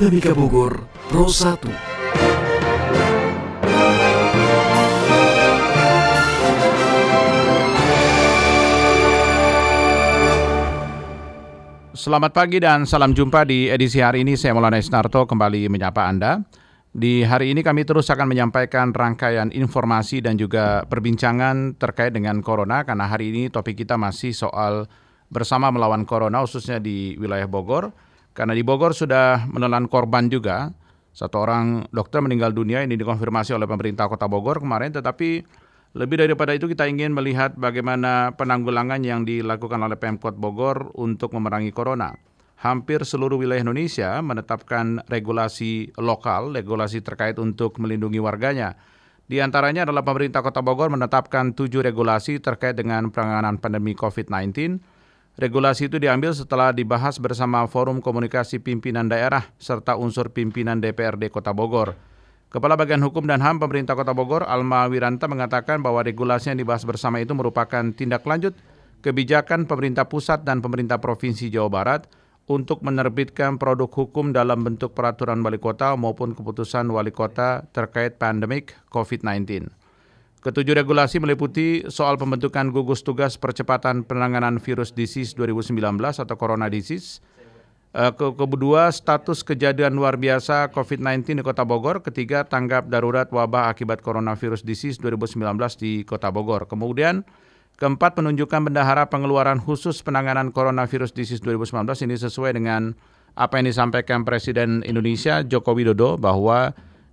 Dinamika Bogor Pro 1. Selamat pagi dan salam jumpa di edisi hari ini. Saya Maulana Isnarto kembali menyapa Anda. Di hari ini kami terus akan menyampaikan rangkaian informasi dan juga perbincangan terkait dengan corona karena hari ini topik kita masih soal bersama melawan corona khususnya di wilayah Bogor. Karena di Bogor sudah menelan korban juga. Satu orang dokter meninggal dunia ini dikonfirmasi oleh pemerintah Kota Bogor kemarin tetapi lebih daripada itu kita ingin melihat bagaimana penanggulangan yang dilakukan oleh Pemkot Bogor untuk memerangi corona. Hampir seluruh wilayah Indonesia menetapkan regulasi lokal, regulasi terkait untuk melindungi warganya. Di antaranya adalah pemerintah Kota Bogor menetapkan tujuh regulasi terkait dengan penanganan pandemi COVID-19. Regulasi itu diambil setelah dibahas bersama Forum Komunikasi Pimpinan Daerah serta unsur pimpinan DPRD Kota Bogor. Kepala Bagian Hukum dan HAM Pemerintah Kota Bogor, Alma Wiranta mengatakan bahwa regulasi yang dibahas bersama itu merupakan tindak lanjut kebijakan pemerintah pusat dan pemerintah Provinsi Jawa Barat untuk menerbitkan produk hukum dalam bentuk peraturan wali kota maupun keputusan wali kota terkait pandemik COVID-19. Ketujuh regulasi meliputi soal pembentukan gugus tugas percepatan penanganan virus disease 2019 atau corona disease, Eh, ke kedua, status kejadian luar biasa COVID-19 di Kota Bogor. Ketiga, tanggap darurat wabah akibat coronavirus disease 2019 di Kota Bogor. Kemudian, keempat, penunjukan bendahara pengeluaran khusus penanganan coronavirus disease 2019 ini sesuai dengan apa yang disampaikan Presiden Indonesia Joko Widodo bahwa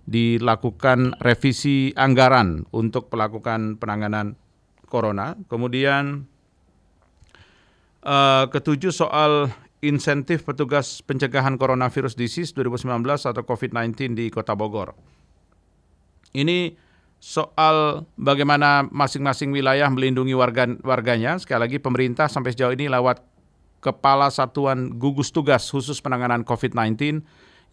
dilakukan revisi anggaran untuk melakukan penanganan corona. Kemudian uh, ketujuh soal insentif petugas pencegahan coronavirus disease 2019 atau COVID-19 di Kota Bogor. Ini soal bagaimana masing-masing wilayah melindungi warga warganya. Sekali lagi pemerintah sampai sejauh ini lewat Kepala Satuan Gugus Tugas Khusus Penanganan COVID-19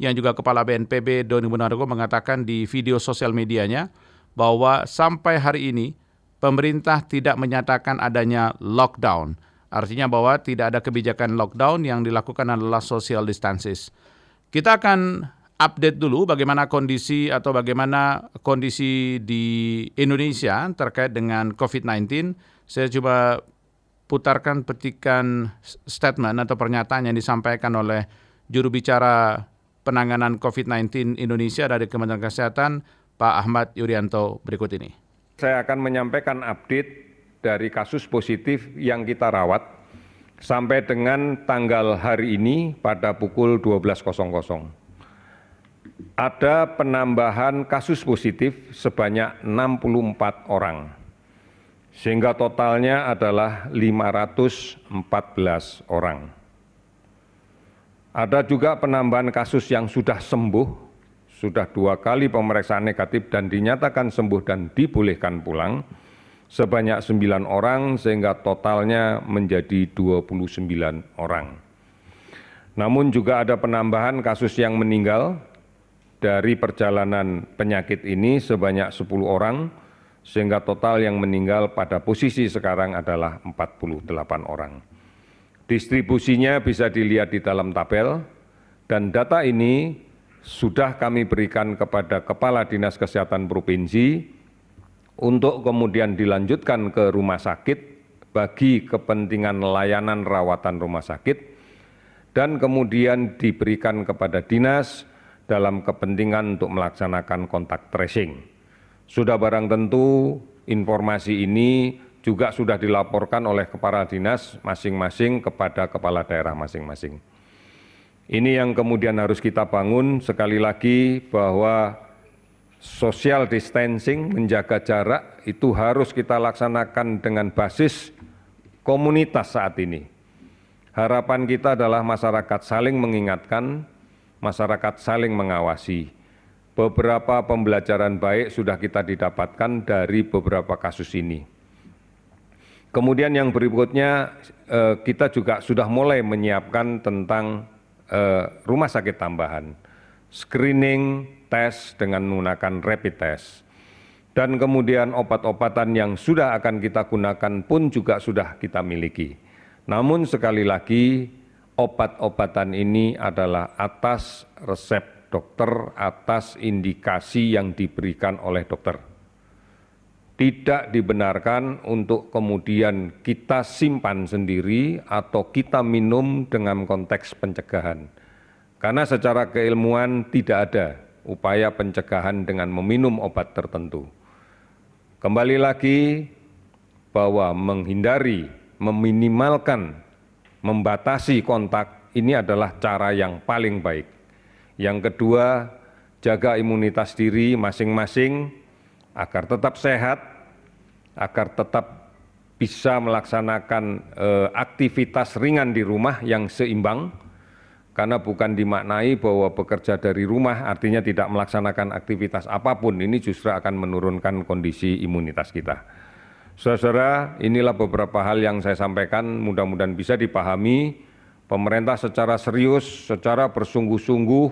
yang juga Kepala BNPB Doni Munargo mengatakan di video sosial medianya bahwa sampai hari ini pemerintah tidak menyatakan adanya lockdown Artinya bahwa tidak ada kebijakan lockdown yang dilakukan adalah social distances. Kita akan update dulu bagaimana kondisi atau bagaimana kondisi di Indonesia terkait dengan COVID-19. Saya coba putarkan petikan statement atau pernyataan yang disampaikan oleh juru bicara penanganan COVID-19 Indonesia dari Kementerian Kesehatan, Pak Ahmad Yuryanto berikut ini. Saya akan menyampaikan update dari kasus positif yang kita rawat sampai dengan tanggal hari ini pada pukul 12.00. Ada penambahan kasus positif sebanyak 64 orang, sehingga totalnya adalah 514 orang. Ada juga penambahan kasus yang sudah sembuh, sudah dua kali pemeriksaan negatif dan dinyatakan sembuh dan dibolehkan pulang, sebanyak sembilan orang sehingga totalnya menjadi 29 orang. Namun juga ada penambahan kasus yang meninggal dari perjalanan penyakit ini sebanyak 10 orang sehingga total yang meninggal pada posisi sekarang adalah 48 orang. Distribusinya bisa dilihat di dalam tabel dan data ini sudah kami berikan kepada Kepala Dinas Kesehatan Provinsi untuk kemudian dilanjutkan ke rumah sakit bagi kepentingan layanan rawatan rumah sakit dan kemudian diberikan kepada dinas dalam kepentingan untuk melaksanakan kontak tracing. Sudah barang tentu informasi ini juga sudah dilaporkan oleh kepala dinas masing-masing kepada kepala daerah masing-masing. Ini yang kemudian harus kita bangun sekali lagi bahwa social distancing, menjaga jarak itu harus kita laksanakan dengan basis komunitas saat ini. Harapan kita adalah masyarakat saling mengingatkan, masyarakat saling mengawasi. Beberapa pembelajaran baik sudah kita didapatkan dari beberapa kasus ini. Kemudian yang berikutnya eh, kita juga sudah mulai menyiapkan tentang eh, rumah sakit tambahan, screening, tes dengan menggunakan rapid test. Dan kemudian obat-obatan yang sudah akan kita gunakan pun juga sudah kita miliki. Namun sekali lagi obat-obatan ini adalah atas resep dokter, atas indikasi yang diberikan oleh dokter. Tidak dibenarkan untuk kemudian kita simpan sendiri atau kita minum dengan konteks pencegahan. Karena secara keilmuan tidak ada upaya pencegahan dengan meminum obat tertentu. Kembali lagi bahwa menghindari, meminimalkan membatasi kontak ini adalah cara yang paling baik. Yang kedua, jaga imunitas diri masing-masing agar tetap sehat, agar tetap bisa melaksanakan eh, aktivitas ringan di rumah yang seimbang, karena bukan dimaknai bahwa bekerja dari rumah artinya tidak melaksanakan aktivitas apa pun, ini justru akan menurunkan kondisi imunitas kita. Saudara, inilah beberapa hal yang saya sampaikan, mudah-mudahan bisa dipahami. Pemerintah secara serius, secara bersungguh-sungguh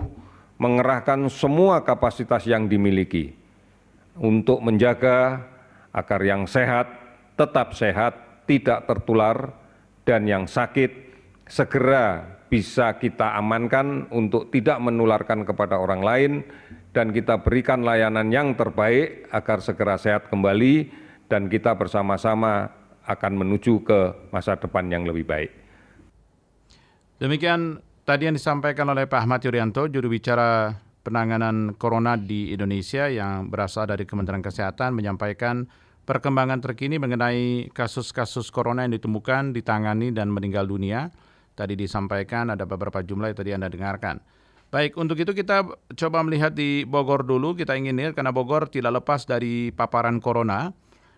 mengerahkan semua kapasitas yang dimiliki untuk menjaga agar yang sehat tetap sehat, tidak tertular, dan yang sakit segera bisa kita amankan untuk tidak menularkan kepada orang lain, dan kita berikan layanan yang terbaik agar segera sehat kembali dan kita bersama-sama akan menuju ke masa depan yang lebih baik. Demikian tadi yang disampaikan oleh Pak Ahmad Yuryanto, juru bicara penanganan corona di Indonesia yang berasal dari Kementerian Kesehatan menyampaikan perkembangan terkini mengenai kasus-kasus corona yang ditemukan, ditangani dan meninggal dunia. Tadi disampaikan ada beberapa jumlah yang tadi Anda dengarkan. Baik, untuk itu kita coba melihat di Bogor dulu. Kita ingin lihat karena Bogor tidak lepas dari paparan corona.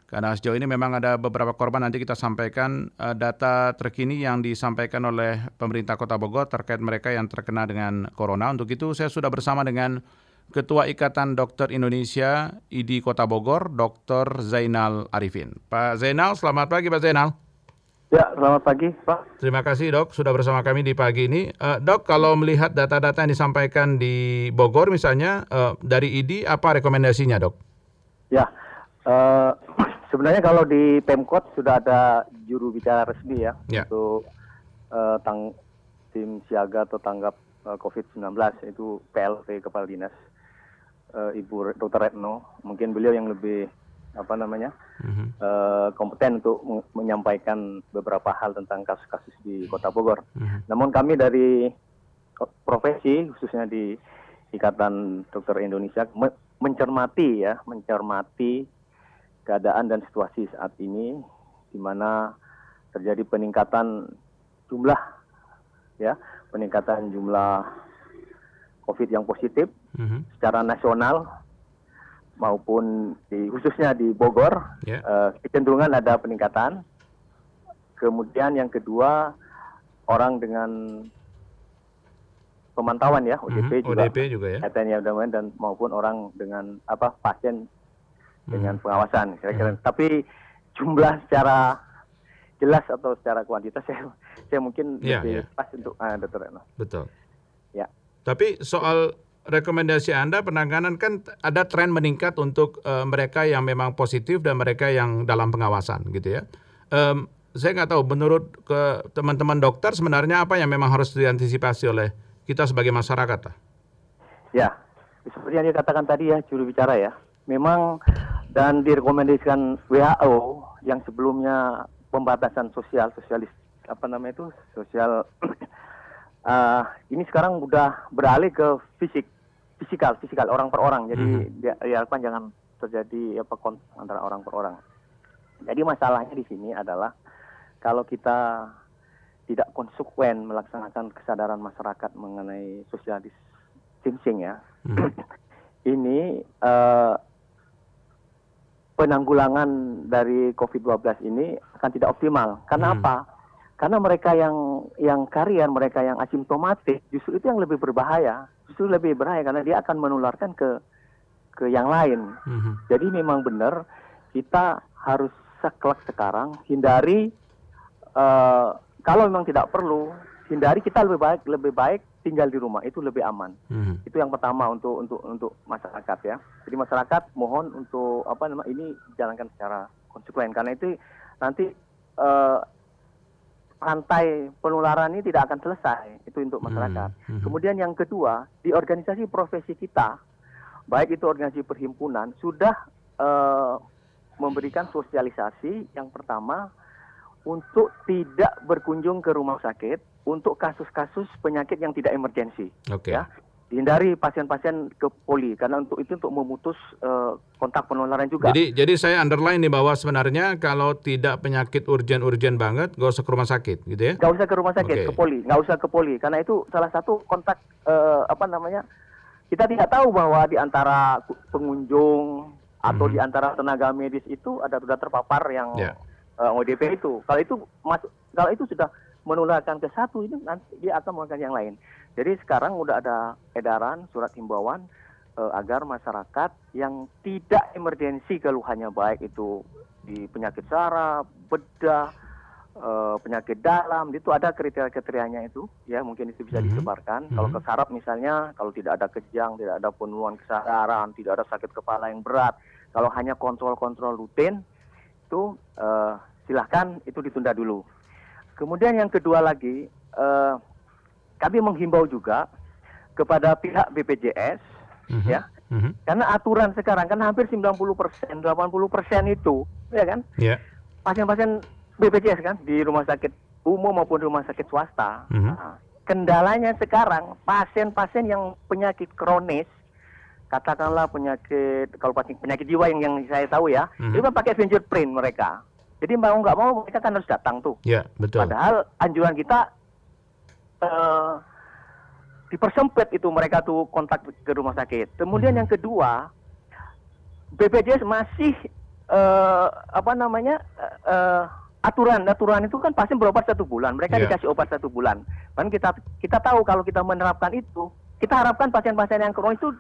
Karena sejauh ini memang ada beberapa korban nanti kita sampaikan uh, data terkini yang disampaikan oleh pemerintah Kota Bogor terkait mereka yang terkena dengan corona. Untuk itu saya sudah bersama dengan Ketua Ikatan Dokter Indonesia ID Kota Bogor, Dr. Zainal Arifin. Pak Zainal, selamat pagi Pak Zainal. Ya, selamat pagi Pak. Terima kasih dok, sudah bersama kami di pagi ini. Uh, dok, kalau melihat data-data yang disampaikan di Bogor misalnya, uh, dari ID apa rekomendasinya dok? Ya, uh, Sebenarnya kalau di Pemkot sudah ada juru bicara resmi ya, ya. untuk uh, tang tim siaga atau tanggap uh, eh, COVID-19 itu PLT Kepala Dinas uh, Ibu Dr. Retno. Mungkin beliau yang lebih apa namanya uh-huh. uh, kompeten untuk menyampaikan beberapa hal tentang kasus-kasus di Kota Bogor. Uh-huh. Namun kami dari profesi khususnya di Ikatan Dokter Indonesia mencermati ya, mencermati keadaan dan situasi saat ini di mana terjadi peningkatan jumlah ya peningkatan jumlah COVID yang positif mm-hmm. secara nasional maupun di khususnya di Bogor yeah. uh, kecenderungan ada peningkatan. Kemudian yang kedua orang dengan pemantauan ya ODP mm-hmm. juga, ODP juga ya. dan maupun orang dengan apa pasien dengan hmm. pengawasan kira-kira. Hmm. Tapi jumlah secara jelas atau secara kuantitas saya saya mungkin ya, lebih ya. pas untuk uh, dokter Reno. Betul. Ya. Tapi soal rekomendasi Anda penanganan kan ada tren meningkat untuk uh, mereka yang memang positif dan mereka yang dalam pengawasan gitu ya. Um, saya nggak tahu menurut ke teman-teman dokter sebenarnya apa yang memang harus diantisipasi oleh kita sebagai masyarakat? Ya, seperti yang dikatakan tadi ya juru bicara ya. Memang dan direkomendasikan WHO yang sebelumnya pembatasan sosial sosialis apa namanya itu sosial uh, ini sekarang udah beralih ke fisik fisikal fisikal orang per orang jadi mm-hmm. diharapkan jangan terjadi apa kontak antara orang per orang jadi masalahnya di sini adalah kalau kita tidak konsekuen melaksanakan kesadaran masyarakat mengenai social distancing ya mm-hmm. ini uh, penanggulangan dari COVID-12 ini akan tidak optimal. Karena hmm. apa? Karena mereka yang yang karier, mereka yang asimptomatik, justru itu yang lebih berbahaya. Justru lebih berbahaya karena dia akan menularkan ke ke yang lain. Hmm. Jadi memang benar kita harus sekelak sekarang hindari uh, kalau memang tidak perlu hindari kita lebih baik lebih baik tinggal di rumah itu lebih aman. Hmm. Itu yang pertama untuk untuk untuk masyarakat ya. Jadi masyarakat mohon untuk apa namanya ini jalankan secara konsekuen karena itu nanti uh, rantai penularan ini tidak akan selesai. Itu untuk hmm, masyarakat. Hmm. Hmm. Kemudian yang kedua, di organisasi profesi kita, baik itu organisasi perhimpunan, sudah uh, memberikan sosialisasi yang pertama untuk tidak berkunjung ke rumah sakit untuk kasus-kasus penyakit yang tidak emergensi. Okay. Ya dihindari pasien-pasien ke poli karena untuk itu untuk memutus uh, kontak penularan juga. Jadi jadi saya underline nih bahwa sebenarnya kalau tidak penyakit urgen-urgen banget gak usah ke rumah sakit gitu ya. Gak usah ke rumah sakit, okay. ke poli, gak usah ke poli karena itu salah satu kontak uh, apa namanya? Kita tidak tahu bahwa di antara pengunjung atau hmm. di antara tenaga medis itu ada sudah terpapar yang yeah. Uh, ODP itu. Kalau itu masuk kalau itu sudah menularkan ke satu itu nanti dia akan melakukan yang lain. Jadi sekarang udah ada edaran surat himbauan uh, agar masyarakat yang tidak emergensi keluhannya baik itu di penyakit saraf, bedah, uh, penyakit dalam itu ada kriteria-kriterianya itu ya mungkin itu bisa mhm. disebarkan. Mm -hmm. Kalau ke saraf misalnya kalau tidak ada kejang, tidak ada penurunan kesadaran, tidak ada sakit kepala yang berat, kalau hanya kontrol-kontrol rutin itu uh, silahkan itu ditunda dulu. Kemudian yang kedua lagi, uh, kami menghimbau juga kepada pihak BPJS, mm-hmm. ya, mm-hmm. karena aturan sekarang kan hampir 90 persen, 80 persen itu, ya kan, yeah. pasien-pasien BPJS kan di rumah sakit umum maupun rumah sakit swasta. Mm-hmm. Nah, kendalanya sekarang pasien-pasien yang penyakit kronis, katakanlah penyakit kalau pasien penyakit jiwa yang yang saya tahu ya, mm-hmm. itu kan pakai fingerprint mereka. Jadi mau nggak mau mereka kan harus datang tuh. Ya betul. Padahal anjuran kita uh, dipersempit itu mereka tuh kontak ke rumah sakit. Kemudian hmm. yang kedua, BPJS masih uh, apa namanya uh, aturan aturan itu kan pasti berobat satu bulan. Mereka yeah. dikasih obat satu bulan. Kan kita kita tahu kalau kita menerapkan itu, kita harapkan pasien-pasien yang kronis itu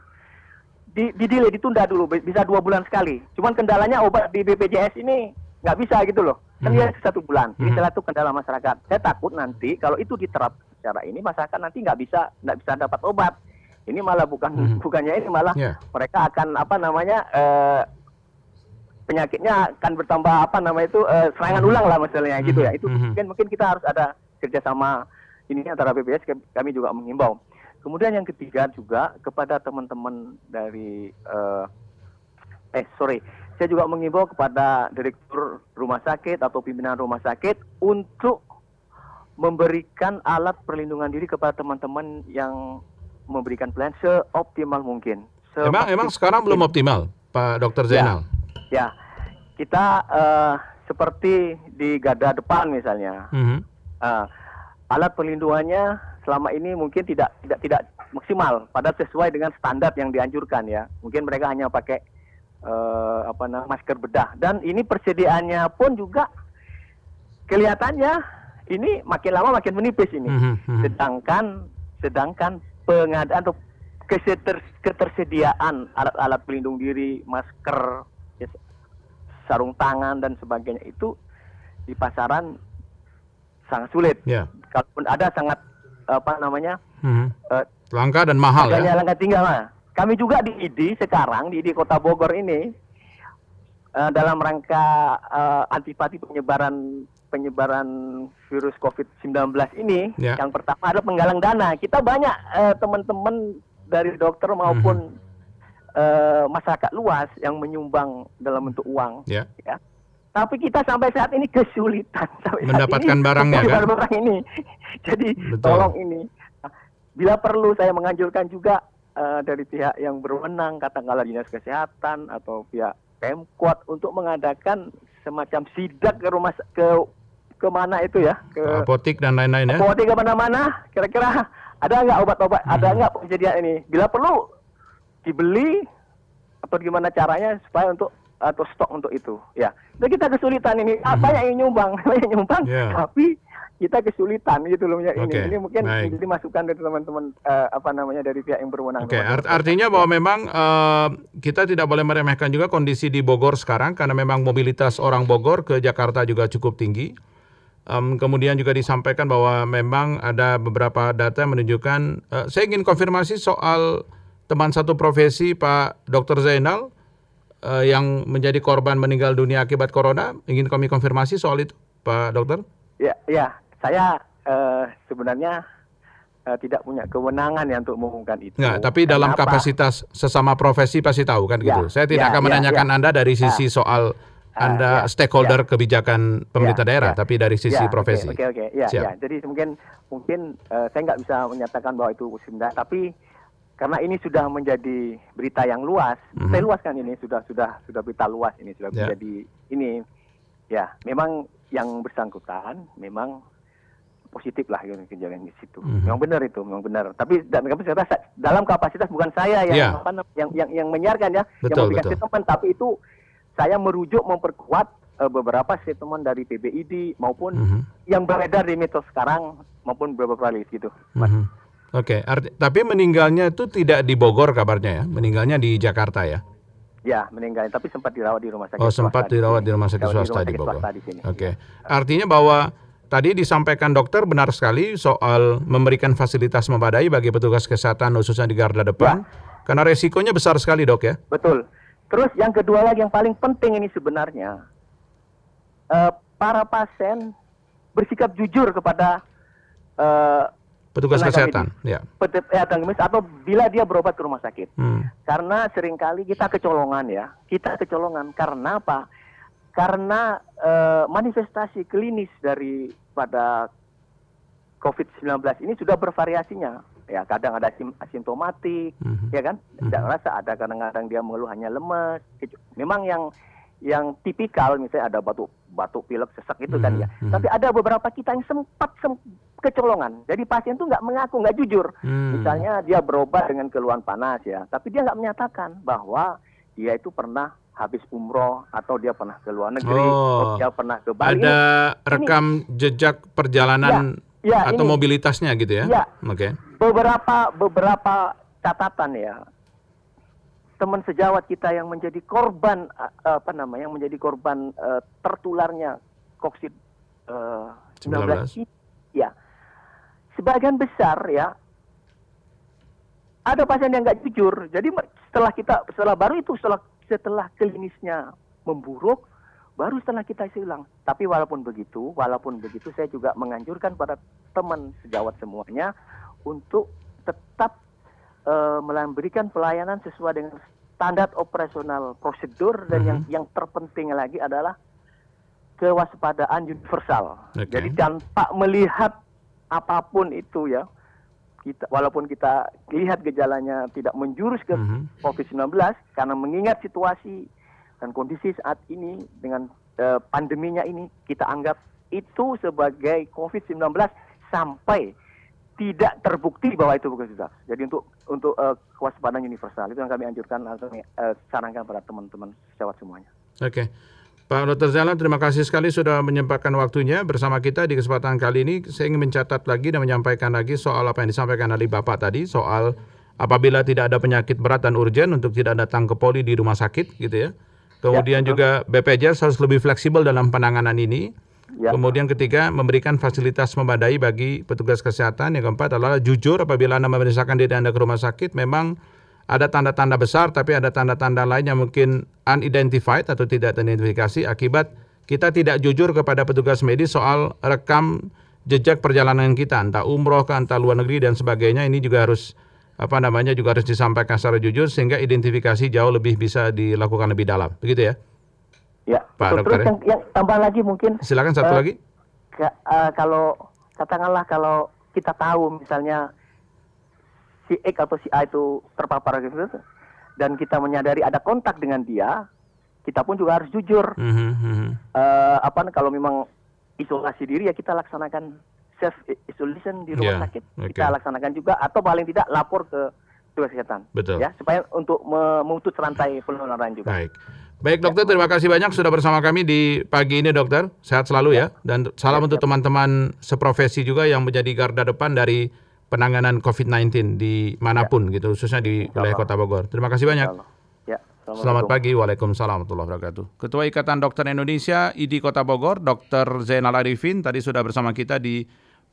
di, di delay, ditunda dulu bisa dua bulan sekali. Cuman kendalanya obat di BPJS ini nggak bisa gitu loh kan dia hmm. satu bulan ini hmm. salah satu kendala masyarakat saya takut nanti kalau itu diterap secara ini masyarakat nanti nggak bisa nggak bisa dapat obat ini malah bukan hmm. bukannya ini malah yeah. mereka akan apa namanya uh, penyakitnya akan bertambah apa namanya itu uh, serangan ulang lah misalnya gitu ya itu mungkin mungkin kita harus ada kerjasama ini antara BPS kami juga mengimbau kemudian yang ketiga juga kepada teman-teman dari uh, eh sorry saya juga mengimbau kepada direktur rumah sakit atau pimpinan rumah sakit untuk memberikan alat perlindungan diri kepada teman-teman yang memberikan pelayanan seoptimal mungkin. Emang emang sekarang belum optimal, Pak Dokter ya, Zainal? Ya, ya. kita uh, seperti di garda depan misalnya, mm -hmm. uh, alat perlindungannya selama ini mungkin tidak tidak tidak maksimal, padahal sesuai dengan standar yang dianjurkan ya. Mungkin mereka hanya pakai uh, apa namanya masker bedah dan ini persediaannya pun juga kelihatannya ini makin lama makin menipis ini. Mm -hmm. Sedangkan sedangkan pengadaan atau keseter, ketersediaan alat-alat pelindung diri, masker, ya, sarung tangan dan sebagainya itu di pasaran sangat sulit. Yeah. Kalaupun ada sangat apa namanya mm -hmm. uh, langka dan mahal ya. Langka tinggal lah. Kami juga di ID sekarang di ID Kota Bogor ini uh, dalam rangka uh, antipati penyebaran penyebaran virus COVID-19 ini yeah. yang pertama adalah penggalang dana. Kita banyak uh, teman-teman dari dokter maupun mm -hmm. uh, masyarakat luas yang menyumbang dalam bentuk uang. Yeah. Ya. Tapi kita sampai saat ini kesulitan sampai mendapatkan saat ini, barangnya kan. Barang ini. Jadi Betul. tolong ini. Bila perlu saya menganjurkan juga uh, dari pihak yang berwenang, katakanlah dinas kesehatan atau pihak Pemkot untuk mengadakan semacam sidak ke rumah ke ke mana itu ya ke apotik dan lain-lain ya apotik ke mana-mana kira-kira ada nggak obat-obat hmm. ada nggak penyediaan ini bila perlu dibeli atau gimana caranya supaya untuk atau stok untuk itu ya jadi kita kesulitan ini hmm. banyak yang nyumbang banyak yang nyumbang yeah. tapi kita kesulitan gitu loh ya okay. ini ini mungkin Baik. jadi masukan dari teman-teman uh, apa namanya dari pihak yang berwenang. Oke, okay. Art artinya bahwa memang uh, kita tidak boleh meremehkan juga kondisi di Bogor sekarang karena memang mobilitas orang Bogor ke Jakarta juga cukup tinggi. Um, kemudian juga disampaikan bahwa memang ada beberapa data yang menunjukkan. Uh, saya ingin konfirmasi soal teman satu profesi Pak Dr. Zainal uh, yang menjadi korban meninggal dunia akibat corona. Ingin kami konfirmasi soal itu, Pak Dokter? Ya, ya saya uh, sebenarnya uh, tidak punya kewenangan ya untuk mengumumkan itu. Nggak, tapi dalam Kenapa? kapasitas sesama profesi pasti tahu kan gitu. Ya, saya tidak ya, akan ya, menanyakan ya, Anda dari sisi ya. soal ah, Anda ya, stakeholder ya. kebijakan pemerintah ya, daerah, ya. tapi dari sisi ya, profesi. Oke, oke, okay, okay. ya, ya. Jadi mungkin mungkin uh, saya nggak bisa menyatakan bahwa itu sebenarnya, tapi karena ini sudah menjadi berita yang luas, mm-hmm. saya luaskan ini sudah sudah sudah berita luas ini sudah yeah. menjadi ini ya memang yang bersangkutan memang positif lah gitu kejadian di situ. Mm-hmm. Memang benar itu, memang benar. Tapi dalam kapasitas dalam kapasitas bukan saya yang yeah. apa, yang yang yang menyiarkan ya, betul, yang memberikan statement, tapi itu saya merujuk memperkuat uh, beberapa statement dari PBID maupun mm-hmm. yang beredar di mitos sekarang maupun beberapa kali gitu. Mm-hmm. Oke, okay. tapi meninggalnya itu tidak di Bogor kabarnya ya, meninggalnya di Jakarta ya? Ya, meninggal, tapi sempat dirawat di rumah sakit. Oh, sempat dirawat di, rumah sakit swasta di, di Bogor. Oke, okay. artinya bahwa tadi disampaikan dokter benar sekali soal memberikan fasilitas memadai bagi petugas kesehatan khususnya di garda depan, ya. karena resikonya besar sekali dok ya. Betul. Terus yang kedua lagi yang paling penting ini sebenarnya, uh, para pasien bersikap jujur kepada uh, petugas kesehatan, ya. Kesehatan medis atau bila dia berobat ke rumah sakit. Hmm. Karena sering kali kita kecolongan ya, kita kecolongan karena apa? Karena uh, manifestasi klinis dari pada COVID-19 ini sudah bervariasinya. Ya, kadang ada asim asimptomatik, hmm. ya kan? Tidak hmm. rasa ada kadang-kadang dia mengeluh hanya lemes. Memang yang yang tipikal misalnya ada batuk batuk pilek sesak itu kan ya. Hmm. Tapi ada beberapa kita yang sempat sem kecolongan. Jadi pasien itu nggak mengaku, nggak jujur. Hmm. Misalnya dia berobat dengan keluhan panas ya, tapi dia nggak menyatakan bahwa dia itu pernah habis umroh atau dia pernah ke luar negeri, oh, atau dia pernah ke Bali. Ada ini, rekam ini, jejak perjalanan ya, ya, atau ini, mobilitasnya gitu ya? Ya. Oke. Okay. Beberapa beberapa catatan ya. Teman sejawat kita yang menjadi korban apa namanya, yang menjadi korban uh, tertularnya COVID uh, 19, 19 ya sebagian besar ya ada pasien yang nggak jujur. Jadi setelah kita setelah baru itu setelah setelah klinisnya memburuk, baru setelah kita silang. Tapi walaupun begitu, walaupun begitu saya juga menganjurkan pada teman sejawat semuanya untuk tetap uh, memberikan pelayanan sesuai dengan standar operasional prosedur dan mm -hmm. yang yang terpenting lagi adalah kewaspadaan universal. Okay. Jadi tanpa melihat apa pun itu ya kita walaupun kita lihat gejalanya tidak menjurus ke mm-hmm. COVID-19 karena mengingat situasi dan kondisi saat ini dengan uh, pandeminya ini kita anggap itu sebagai COVID-19 sampai tidak terbukti bahwa itu bukan sudah. Jadi untuk untuk uh, kewaspadaan universal itu yang kami anjurkan atau uh, sarankan pada teman-teman sejawat semuanya. Oke. Okay. Pak Dr. Zalan, terima kasih sekali sudah menyempatkan waktunya bersama kita di kesempatan kali ini. Saya ingin mencatat lagi dan menyampaikan lagi soal apa yang disampaikan oleh Bapak tadi, soal apabila tidak ada penyakit berat dan urgen untuk tidak datang ke poli di rumah sakit gitu ya. Kemudian ya, juga BPJS harus lebih fleksibel dalam penanganan ini. Ya. Kemudian ketiga, memberikan fasilitas memadai bagi petugas kesehatan. Yang keempat adalah jujur apabila Anda memeriksakan diri Anda ke rumah sakit, memang ada tanda-tanda besar tapi ada tanda-tanda lain yang mungkin unidentified atau tidak teridentifikasi akibat kita tidak jujur kepada petugas medis soal rekam jejak perjalanan kita entah umroh ke entah luar negeri dan sebagainya ini juga harus apa namanya juga harus disampaikan secara jujur sehingga identifikasi jauh lebih bisa dilakukan lebih dalam begitu ya ya Pak dokter terus ya? yang, yang tambah lagi mungkin silakan satu uh, lagi ke, uh, kalau katakanlah kalau kita tahu misalnya si X atau si A itu terpapar gitu dan kita menyadari ada kontak dengan dia, kita pun juga harus jujur. Mm -hmm. uh, apa kalau memang isolasi diri ya kita laksanakan self isolation di rumah yeah, sakit. Okay. Kita laksanakan juga atau paling tidak lapor ke petugas kesehatan. Betul. Ya, supaya untuk memutus rantai penularan juga. Baik. Baik dokter, ya. terima kasih banyak sudah bersama kami di pagi ini dokter. Sehat selalu ya. ya. Dan salam ya, untuk teman-teman seprofesi juga yang menjadi garda depan dari penanganan COVID-19 di mana pun ya. gitu, khususnya di wilayah Kota Bogor. Terima kasih banyak. Ya, Selamat pagi, Waalaikumsalam warahmatullahi wabarakatuh. Ketua Ikatan Dokter Indonesia IDI Kota Bogor, Dr. Zainal Arifin, tadi sudah bersama kita di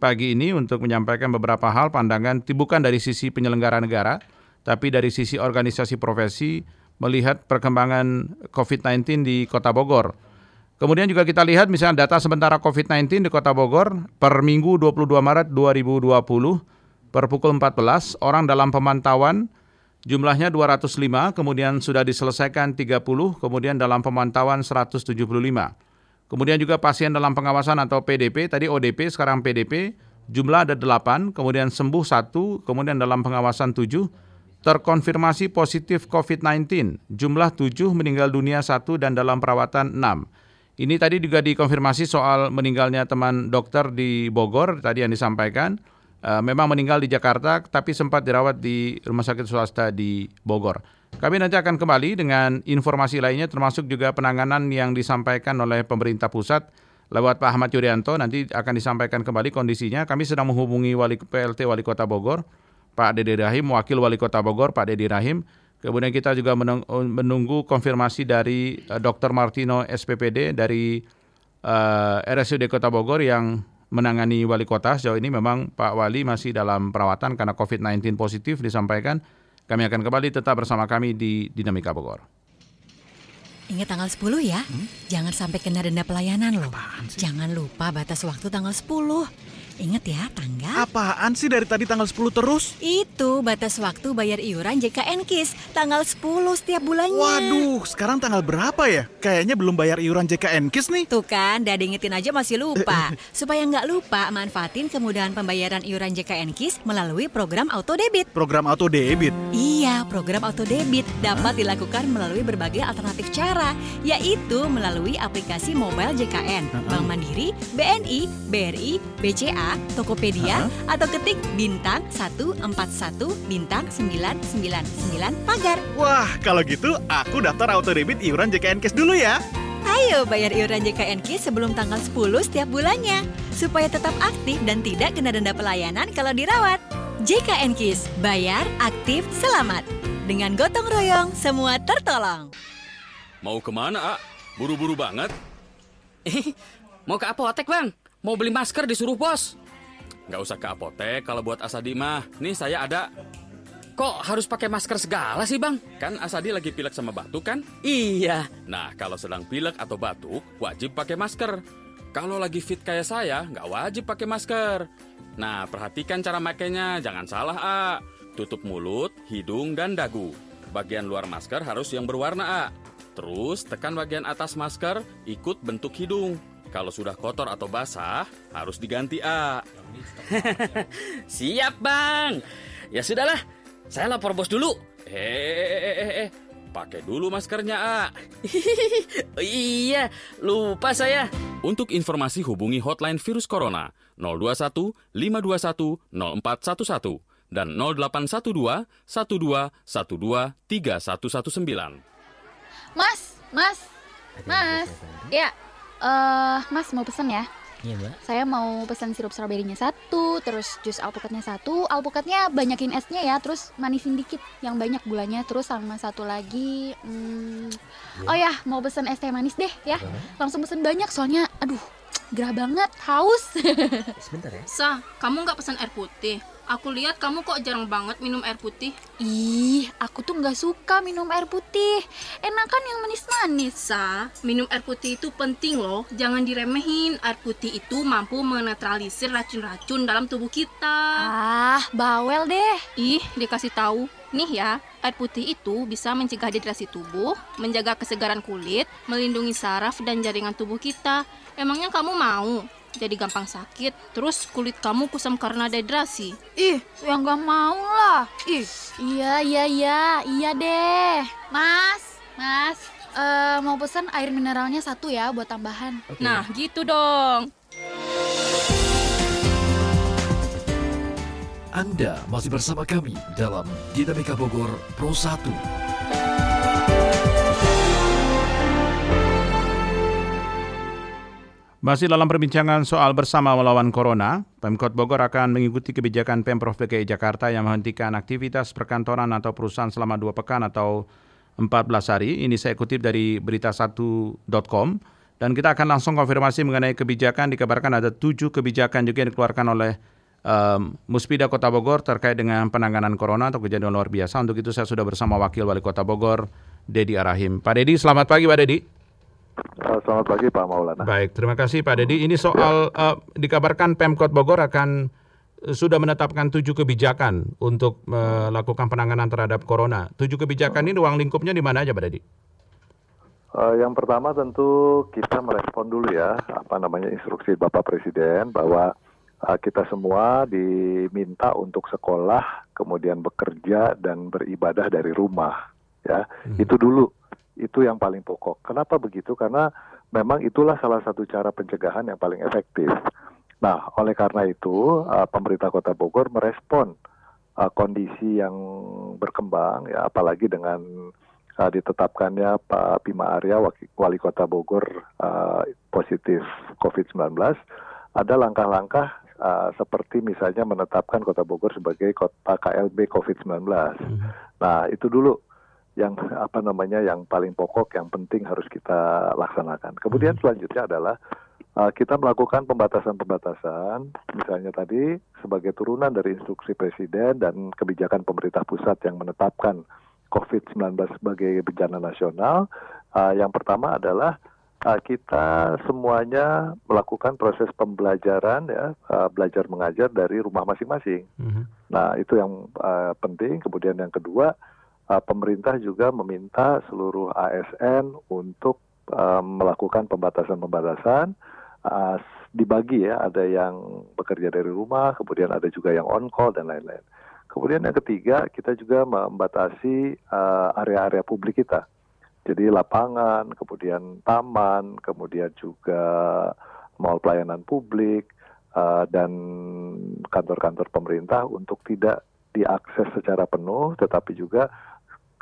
pagi ini untuk menyampaikan beberapa hal pandangan bukan dari sisi penyelenggara negara, tapi dari sisi organisasi profesi melihat perkembangan COVID-19 di Kota Bogor. Kemudian juga kita lihat misalnya data sementara COVID-19 di Kota Bogor per Minggu 22 Maret 2020 per pukul 14 orang dalam pemantauan jumlahnya 205, kemudian sudah diselesaikan 30, kemudian dalam pemantauan 175. Kemudian juga pasien dalam pengawasan atau PDP, tadi ODP sekarang PDP, jumlah ada 8, kemudian sembuh 1, kemudian dalam pengawasan 7, terkonfirmasi positif COVID-19, jumlah 7, meninggal dunia 1 dan dalam perawatan 6. Ini tadi juga dikonfirmasi soal meninggalnya teman dokter di Bogor, tadi yang disampaikan. Uh, memang meninggal di Jakarta, tapi sempat dirawat di rumah sakit swasta di Bogor. Kami nanti akan kembali dengan informasi lainnya, termasuk juga penanganan yang disampaikan oleh pemerintah pusat lewat Pak Ahmad Yuryanto. Nanti akan disampaikan kembali kondisinya. Kami sedang menghubungi wali PLT Wali Kota Bogor, Pak Dede Rahim, Wakil Wali Kota Bogor, Pak Dede Rahim. Kemudian kita juga menunggu konfirmasi dari uh, eh, Dr. Martino SPPD dari uh, eh, RSUD Kota Bogor yang menangani wali kota sejauh ini memang Pak Wali masih dalam perawatan karena COVID-19 positif disampaikan. Kami akan kembali tetap bersama kami di Dinamika Bogor. Ingat tanggal 10 ya. Hmm? Jangan sampai kena denda pelayanan loh. Jangan lupa batas waktu tanggal 10. Ingat ya, tanggal. Apaan sih dari tadi tanggal 10 terus? Itu batas waktu bayar iuran JKN KIS. Tanggal 10 setiap bulannya. Waduh, sekarang tanggal berapa ya? Kayaknya belum bayar iuran JKN KIS nih. Tuh kan, udah diingetin aja masih lupa. Supaya nggak lupa, manfaatin kemudahan pembayaran iuran JKN KIS melalui program auto debit. Program auto debit? Iya, program auto debit dapat dilakukan melalui berbagai alternatif cara, yaitu melalui aplikasi mobile JKN, Bank Mandiri, BNI, BRI, BCA, Tokopedia, uh-huh. atau ketik bintang 141 bintang 999 pagar. Wah, kalau gitu aku daftar auto debit iuran JKN Kes dulu ya. Ayo bayar iuran JKN KIS sebelum tanggal 10 setiap bulannya supaya tetap aktif dan tidak kena denda pelayanan kalau dirawat. JKN KIS, bayar, aktif, selamat. Dengan gotong royong, semua tertolong. Mau ke mana, A? Buru-buru banget? mau ke apotek, Bang. Mau beli masker disuruh bos. Nggak usah ke apotek kalau buat Asadi mah. Nih saya ada. Kok harus pakai masker segala sih bang? Kan Asadi lagi pilek sama batuk kan? Iya. Nah kalau sedang pilek atau batuk wajib pakai masker. Kalau lagi fit kayak saya nggak wajib pakai masker. Nah perhatikan cara makainya, jangan salah A. Tutup mulut, hidung, dan dagu. Bagian luar masker harus yang berwarna A. Terus tekan bagian atas masker, ikut bentuk hidung. Kalau sudah kotor atau basah, harus diganti A. Siap, Bang. Ya sudahlah, saya lapor bos dulu. Eh, eh, eh, eh, pakai dulu maskernya, A. iya, lupa saya. Untuk informasi hubungi hotline virus corona 021 521 0411 dan 0812 12 12 3119. Mas, Mas, Mas, ya uh, Mas mau pesen ya? Iya mbak. Saya mau pesan sirup stroberinya satu, terus jus alpukatnya satu. Alpukatnya banyakin esnya ya, terus manisin dikit yang banyak gulanya. Terus sama satu lagi, hmm, ya. oh ya mau pesan es teh manis deh ya. Langsung pesen banyak soalnya, aduh gerah banget, haus. Sebentar ya. Sa, kamu nggak pesan air putih? Aku lihat kamu kok jarang banget minum air putih. Ih, aku tuh nggak suka minum air putih. Enakan yang manis-manis. Sa, minum air putih itu penting loh. Jangan diremehin. Air putih itu mampu menetralisir racun-racun dalam tubuh kita. Ah, bawel deh. Ih, dikasih tahu. Nih ya, air putih itu bisa mencegah dehidrasi tubuh, menjaga kesegaran kulit, melindungi saraf dan jaringan tubuh kita. Emangnya kamu mau jadi gampang sakit, terus kulit kamu kusam karena dehidrasi. Ih, yang gak mau lah. Ih, iya iya iya, iya deh. Mas, Mas, uh, mau pesan air mineralnya satu ya buat tambahan. Okay. Nah, gitu dong. Anda masih bersama kami dalam Dinamika Bogor Pro 1. Masih dalam perbincangan soal bersama melawan Corona, Pemkot Bogor akan mengikuti kebijakan Pemprov DKI Jakarta yang menghentikan aktivitas perkantoran atau perusahaan selama dua pekan atau 14 hari. Ini saya kutip dari berita1.com. Dan kita akan langsung konfirmasi mengenai kebijakan. Dikabarkan ada tujuh kebijakan juga yang dikeluarkan oleh um, Muspida Kota Bogor terkait dengan penanganan Corona atau kejadian luar biasa. Untuk itu saya sudah bersama Wakil Wali Kota Bogor, Dedi Arahim. Pak Dedi, selamat pagi Pak Dedi. Selamat pagi Pak Maulana. Baik, terima kasih Pak Dedi. Ini soal ya. uh, dikabarkan Pemkot Bogor akan uh, sudah menetapkan tujuh kebijakan untuk melakukan penanganan terhadap corona. Tujuh kebijakan ini ruang lingkupnya di mana aja Pak Dedi? Uh, yang pertama tentu kita merespon dulu ya apa namanya instruksi Bapak Presiden bahwa uh, kita semua diminta untuk sekolah, kemudian bekerja dan beribadah dari rumah ya. Hmm. Itu dulu itu yang paling pokok. Kenapa begitu? Karena memang itulah salah satu cara pencegahan yang paling efektif. Nah, oleh karena itu, uh, pemerintah Kota Bogor merespon uh, kondisi yang berkembang, ya, apalagi dengan uh, ditetapkannya Pak Bima Arya, Wali Kota Bogor, uh, positif COVID-19, ada langkah-langkah uh, seperti misalnya menetapkan Kota Bogor sebagai kota KLB COVID-19. Hmm. Nah, itu dulu yang apa namanya yang paling pokok yang penting harus kita laksanakan. Kemudian hmm. selanjutnya adalah uh, kita melakukan pembatasan-pembatasan, misalnya tadi sebagai turunan dari instruksi presiden dan kebijakan pemerintah pusat yang menetapkan COVID-19 sebagai bencana nasional. Uh, yang pertama adalah uh, kita semuanya melakukan proses pembelajaran ya, uh, belajar mengajar dari rumah masing-masing. Mm -hmm. Nah itu yang uh, penting. Kemudian yang kedua pemerintah juga meminta seluruh ASN untuk uh, melakukan pembatasan-pembatasan uh, dibagi ya, ada yang bekerja dari rumah, kemudian ada juga yang on call dan lain-lain. Kemudian yang ketiga, kita juga membatasi area-area uh, publik kita. Jadi lapangan, kemudian taman, kemudian juga mall pelayanan publik dan kantor-kantor pemerintah untuk tidak diakses secara penuh, tetapi juga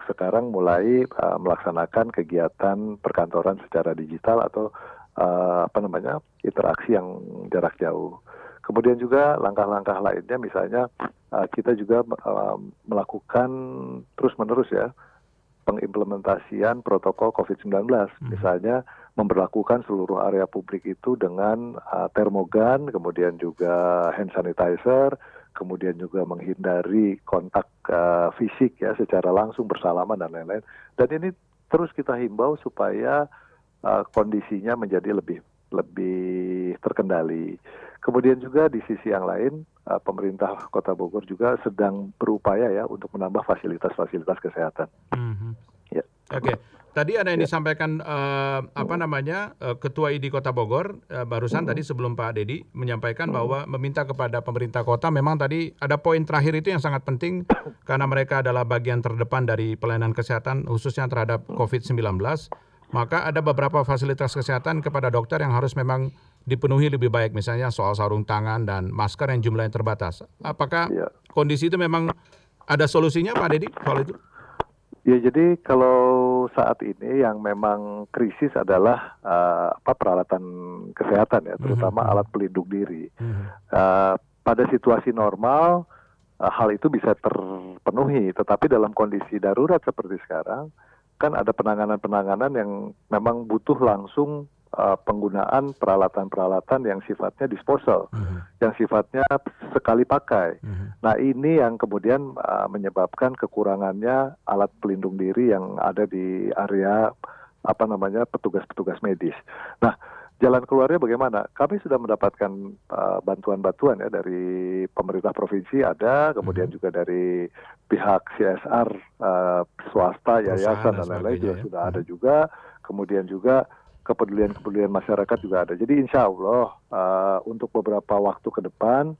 sekarang mulai uh, melaksanakan kegiatan perkantoran secara digital atau uh, apa namanya interaksi yang jarak jauh. Kemudian juga langkah-langkah lainnya misalnya uh, kita juga uh, melakukan terus-menerus ya pengimplementasian protokol COVID-19. Hmm. Misalnya memperlakukan seluruh area publik itu dengan uh, termogan, kemudian juga hand sanitizer, kemudian juga menghindari kontak uh, fisik ya secara langsung bersalaman dan lain-lain. Dan ini terus kita himbau supaya uh, kondisinya menjadi lebih lebih terkendali. Kemudian juga di sisi yang lain, uh, pemerintah Kota Bogor juga sedang berupaya ya untuk menambah fasilitas-fasilitas kesehatan. Mm -hmm. Ya. Oke. Okay. Tadi ada yang ya. disampaikan uh, apa namanya uh, Ketua ID Kota Bogor uh, barusan hmm. tadi sebelum Pak Dedi menyampaikan hmm. bahwa meminta kepada pemerintah kota memang tadi ada poin terakhir itu yang sangat penting karena mereka adalah bagian terdepan dari pelayanan kesehatan khususnya terhadap COVID-19 maka ada beberapa fasilitas kesehatan kepada dokter yang harus memang dipenuhi lebih baik misalnya soal sarung tangan dan masker yang jumlahnya terbatas. Apakah ya. kondisi itu memang ada solusinya Pak Dedi soal itu? Ya jadi kalau saat ini yang memang krisis adalah uh, apa peralatan kesehatan ya, terutama mm -hmm. alat pelindung diri. Mm -hmm. uh, pada situasi normal uh, hal itu bisa terpenuhi, tetapi dalam kondisi darurat seperti sekarang kan ada penanganan-penanganan yang memang butuh langsung uh, penggunaan peralatan-peralatan yang sifatnya disposal, uh-huh. yang sifatnya sekali pakai. Uh-huh. Nah ini yang kemudian uh, menyebabkan kekurangannya alat pelindung diri yang ada di area apa namanya petugas-petugas medis. Nah jalan keluarnya bagaimana? Kami sudah mendapatkan uh, bantuan-bantuan ya dari pemerintah provinsi ada, kemudian uh-huh. juga dari pihak CSR uh, swasta, yayasan dan lain-lain juga ya. sudah ada juga. Kemudian juga kepedulian-kepedulian masyarakat juga ada. Jadi insya Allah uh, untuk beberapa waktu ke depan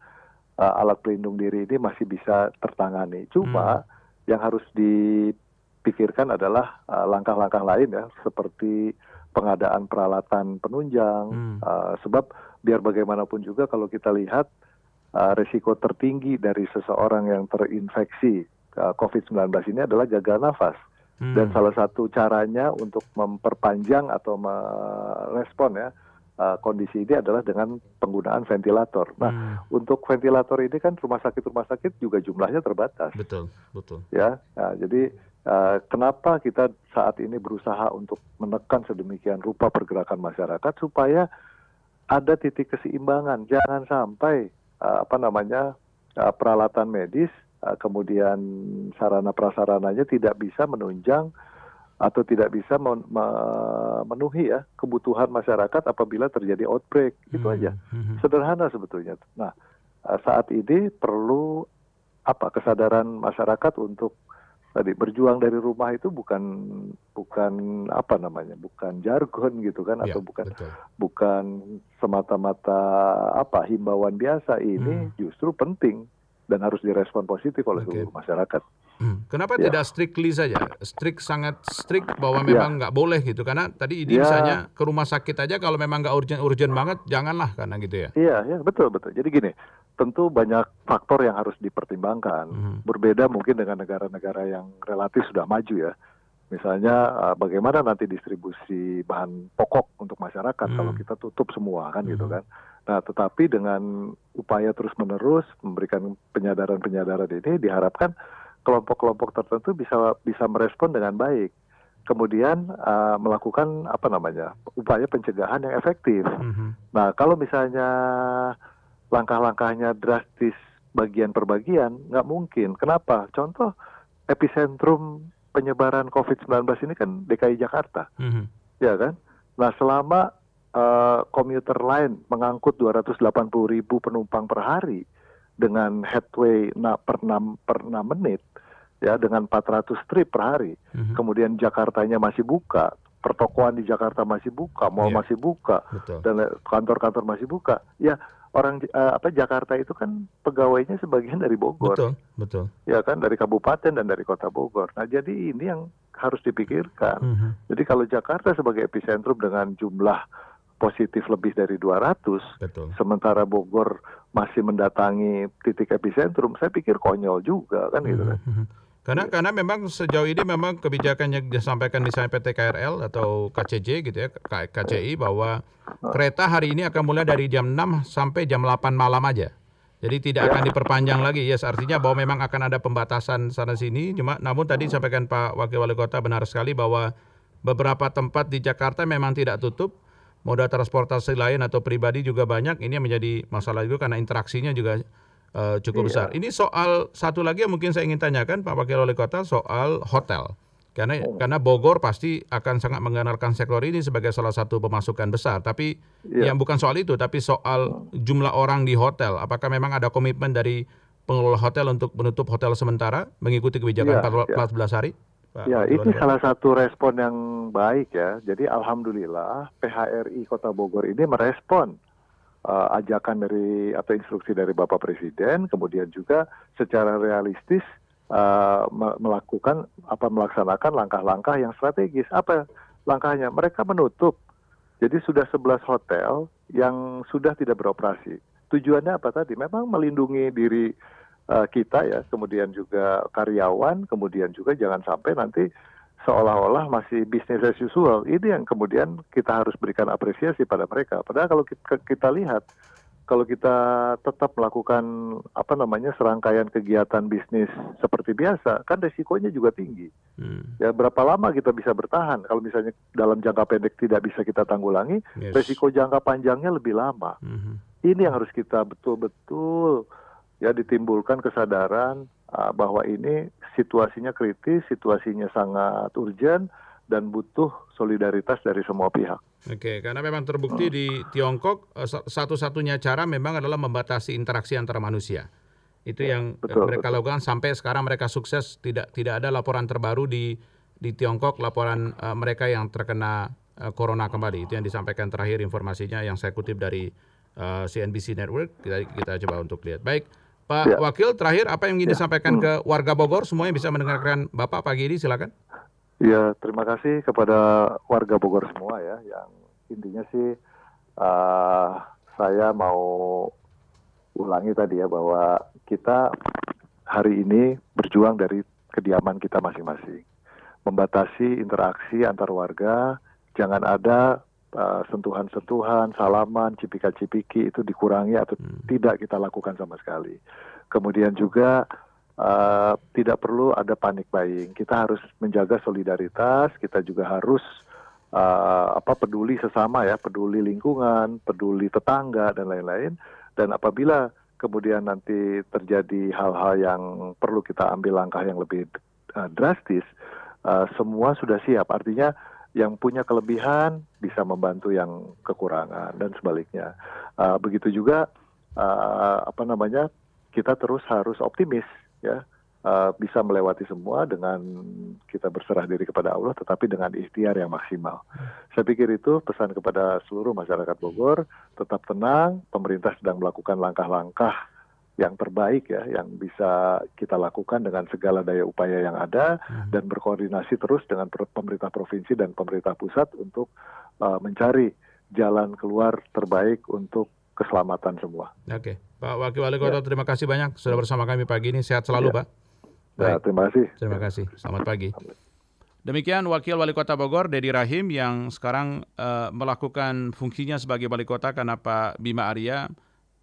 uh, alat pelindung diri ini masih bisa tertangani. Cuma hmm. yang harus dipikirkan adalah langkah langkah-langkah lain ya, seperti pengadaan peralatan penunjang. Hmm. Uh, sebab biar bagaimanapun juga kalau kita lihat uh, resiko tertinggi dari seseorang yang terinfeksi uh, COVID-19 ini adalah gagal nafas. Hmm. Dan salah satu caranya untuk memperpanjang atau merespon ya uh, kondisi ini adalah dengan penggunaan ventilator. Nah, hmm. untuk ventilator ini kan rumah sakit-rumah sakit juga jumlahnya terbatas. Betul, betul. Ya, nah, jadi uh, kenapa kita saat ini berusaha untuk menekan sedemikian rupa pergerakan masyarakat supaya ada titik keseimbangan, jangan sampai uh, apa namanya uh, peralatan medis Eh, kemudian sarana prasarananya tidak bisa menunjang atau tidak bisa memenuhi ya kebutuhan masyarakat apabila terjadi outbreak itu hmm. aja hmm. sederhana sebetulnya nah eh, saat ini perlu apa kesadaran masyarakat untuk tadi berjuang dari rumah itu bukan bukan apa namanya bukan jargon gitu kan ya, atau bukan betul. bukan semata-mata apa himbauan biasa ini hmm. justru penting dan harus direspon positif oleh okay. seluruh masyarakat. Hmm. Kenapa ya. tidak strictly saja, strict sangat strict bahwa ya. memang nggak ya. boleh gitu? Karena tadi ide ya. misalnya ke rumah sakit aja kalau memang nggak urgent urgent banget, janganlah karena gitu ya. Iya, ya betul betul. Jadi gini, tentu banyak faktor yang harus dipertimbangkan. Hmm. Berbeda mungkin dengan negara-negara yang relatif sudah maju ya. Misalnya uh, bagaimana nanti distribusi bahan pokok untuk masyarakat hmm. kalau kita tutup semua kan gitu hmm. gitu kan. Nah, tetapi dengan upaya terus-menerus memberikan penyadaran-penyadaran ini diharapkan kelompok-kelompok tertentu bisa bisa merespon dengan baik. Kemudian uh, melakukan apa namanya upaya pencegahan yang efektif. Mm-hmm. Nah kalau misalnya langkah-langkahnya drastis bagian per bagian nggak mungkin. Kenapa? Contoh epicentrum penyebaran COVID-19 ini kan DKI Jakarta, mm-hmm. ya kan? Nah selama uh, komuter lain mengangkut 280 ribu penumpang per hari dengan headway na, per 6 per 6 menit, ya dengan 400 trip per hari. Mm-hmm. Kemudian Jakartanya masih buka, pertokoan di Jakarta masih buka, mall yeah. masih buka, Betul. dan kantor-kantor masih buka. Ya orang uh, apa Jakarta itu kan pegawainya sebagian dari Bogor. Betul, betul. Ya kan dari kabupaten dan dari kota Bogor. Nah, jadi ini yang harus dipikirkan. Mm-hmm. Jadi kalau Jakarta sebagai epicentrum dengan jumlah positif lebih dari 200, Betul. sementara Bogor masih mendatangi titik epicentrum, saya pikir konyol juga kan gitu kan. Mm-hmm. Karena ya. karena memang sejauh ini memang kebijakan yang disampaikan misalnya PT KRL atau KCJ gitu ya, KCI bahwa kereta hari ini akan mulai dari jam 6 sampai jam 8 malam aja. Jadi tidak akan diperpanjang lagi. Ya, yes, artinya bahwa memang akan ada pembatasan sana sini. Cuma namun tadi disampaikan Pak Wakil Wali Kota benar sekali bahwa beberapa tempat di Jakarta memang tidak tutup. Moda transportasi lain atau pribadi juga banyak. Ini yang menjadi masalah juga karena interaksinya juga uh, cukup iya. besar. Ini soal satu lagi yang mungkin saya ingin tanyakan Pak Wakil Wali Kota soal hotel. Karena oh. karena Bogor pasti akan sangat mengenalkan sektor ini sebagai salah satu pemasukan besar. Tapi yeah. yang bukan soal itu, tapi soal jumlah orang di hotel. Apakah memang ada komitmen dari pengelola hotel untuk menutup hotel sementara mengikuti kebijakan yeah, 14 yeah. hari? Pak ya, ini salah satu respon yang baik ya. Jadi alhamdulillah PHRI Kota Bogor ini merespon uh, ajakan dari atau instruksi dari Bapak Presiden, kemudian juga secara realistis uh, melakukan apa melaksanakan langkah-langkah yang strategis. Apa langkahnya? Mereka menutup. Jadi sudah 11 hotel yang sudah tidak beroperasi. Tujuannya apa tadi? Memang melindungi diri kita ya, kemudian juga karyawan, kemudian juga jangan sampai nanti seolah-olah masih bisnis as usual. Ini yang kemudian kita harus berikan apresiasi pada mereka. Padahal kalau kita, kita lihat, kalau kita tetap melakukan apa namanya serangkaian kegiatan bisnis seperti biasa, kan resikonya juga tinggi. Hmm. Ya berapa lama kita bisa bertahan? Kalau misalnya dalam jangka pendek tidak bisa kita tanggulangi, yes. resiko jangka panjangnya lebih lama. Hmm. Ini yang harus kita betul-betul ya ditimbulkan kesadaran uh, bahwa ini situasinya kritis, situasinya sangat urgent dan butuh solidaritas dari semua pihak. Oke, karena memang terbukti di Tiongkok eh, satu-satunya cara memang adalah membatasi interaksi antara manusia. Itu ya, yang betul, mereka betul. lakukan sampai sekarang mereka sukses tidak tidak ada laporan terbaru di di Tiongkok laporan uh, mereka yang terkena uh, corona kembali. Itu yang disampaikan terakhir informasinya yang saya kutip dari uh, CNBC Network. Kita kita coba untuk lihat. Baik. Pak ya. Wakil, terakhir apa yang ingin ya. disampaikan hmm. ke warga Bogor? Semuanya bisa mendengarkan Bapak pagi ini, silakan. Ya, terima kasih kepada warga Bogor semua ya. Yang intinya sih uh, saya mau ulangi tadi ya bahwa kita hari ini berjuang dari kediaman kita masing-masing. Membatasi interaksi antar warga, jangan ada uh, sentuhan-sentuhan, salaman, cipika-cipiki itu dikurangi atau hmm. tidak kita lakukan sama sekali. Kemudian juga uh, tidak perlu ada panik buying. Kita harus menjaga solidaritas, kita juga harus uh, apa peduli sesama ya, peduli lingkungan, peduli tetangga dan lain-lain. Dan apabila kemudian nanti terjadi hal-hal yang perlu kita ambil langkah yang lebih uh, drastis, uh, semua sudah siap. Artinya yang punya kelebihan bisa membantu yang kekurangan dan sebaliknya. Uh, begitu juga uh, apa namanya kita terus harus optimis ya uh, bisa melewati semua dengan kita berserah diri kepada Allah, tetapi dengan ikhtiar yang maksimal. Saya pikir itu pesan kepada seluruh masyarakat Bogor, tetap tenang, pemerintah sedang melakukan langkah-langkah yang terbaik ya, yang bisa kita lakukan dengan segala daya upaya yang ada hmm. dan berkoordinasi terus dengan pemerintah provinsi dan pemerintah pusat untuk uh, mencari jalan keluar terbaik untuk keselamatan semua. Oke, Pak Wakil Wali Kota, ya. terima kasih banyak sudah bersama kami pagi ini. Sehat selalu, ya. Pak. Ya, terima kasih. Terima kasih. Selamat pagi. Demikian Wakil Wali Kota Bogor, Dedi Rahim, yang sekarang uh, melakukan fungsinya sebagai Wali Kota karena Pak Bima Arya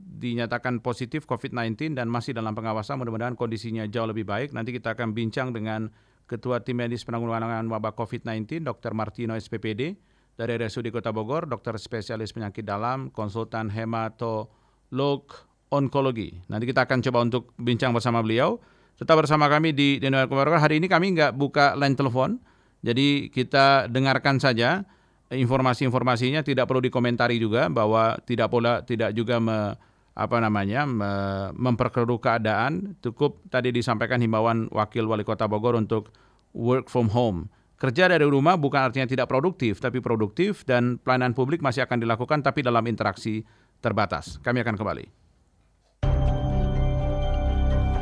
dinyatakan positif COVID-19 dan masih dalam pengawasan. Mudah-mudahan kondisinya jauh lebih baik. Nanti kita akan bincang dengan Ketua Tim Medis Penanggulangan Wabah COVID-19, Dr. Martino SPPD, dari RSUD Kota Bogor, dokter spesialis penyakit dalam, konsultan hematolog onkologi. Nanti kita akan coba untuk bincang bersama beliau. Tetap bersama kami di Dino Keluarga. Hari ini kami nggak buka line telepon, jadi kita dengarkan saja informasi-informasinya. Tidak perlu dikomentari juga bahwa tidak pula tidak juga me, apa namanya me, memperkeruh keadaan. Cukup tadi disampaikan himbauan Wakil Wali Kota Bogor untuk work from home. Kerja dari rumah bukan artinya tidak produktif, tapi produktif dan pelayanan publik masih akan dilakukan tapi dalam interaksi terbatas. Kami akan kembali.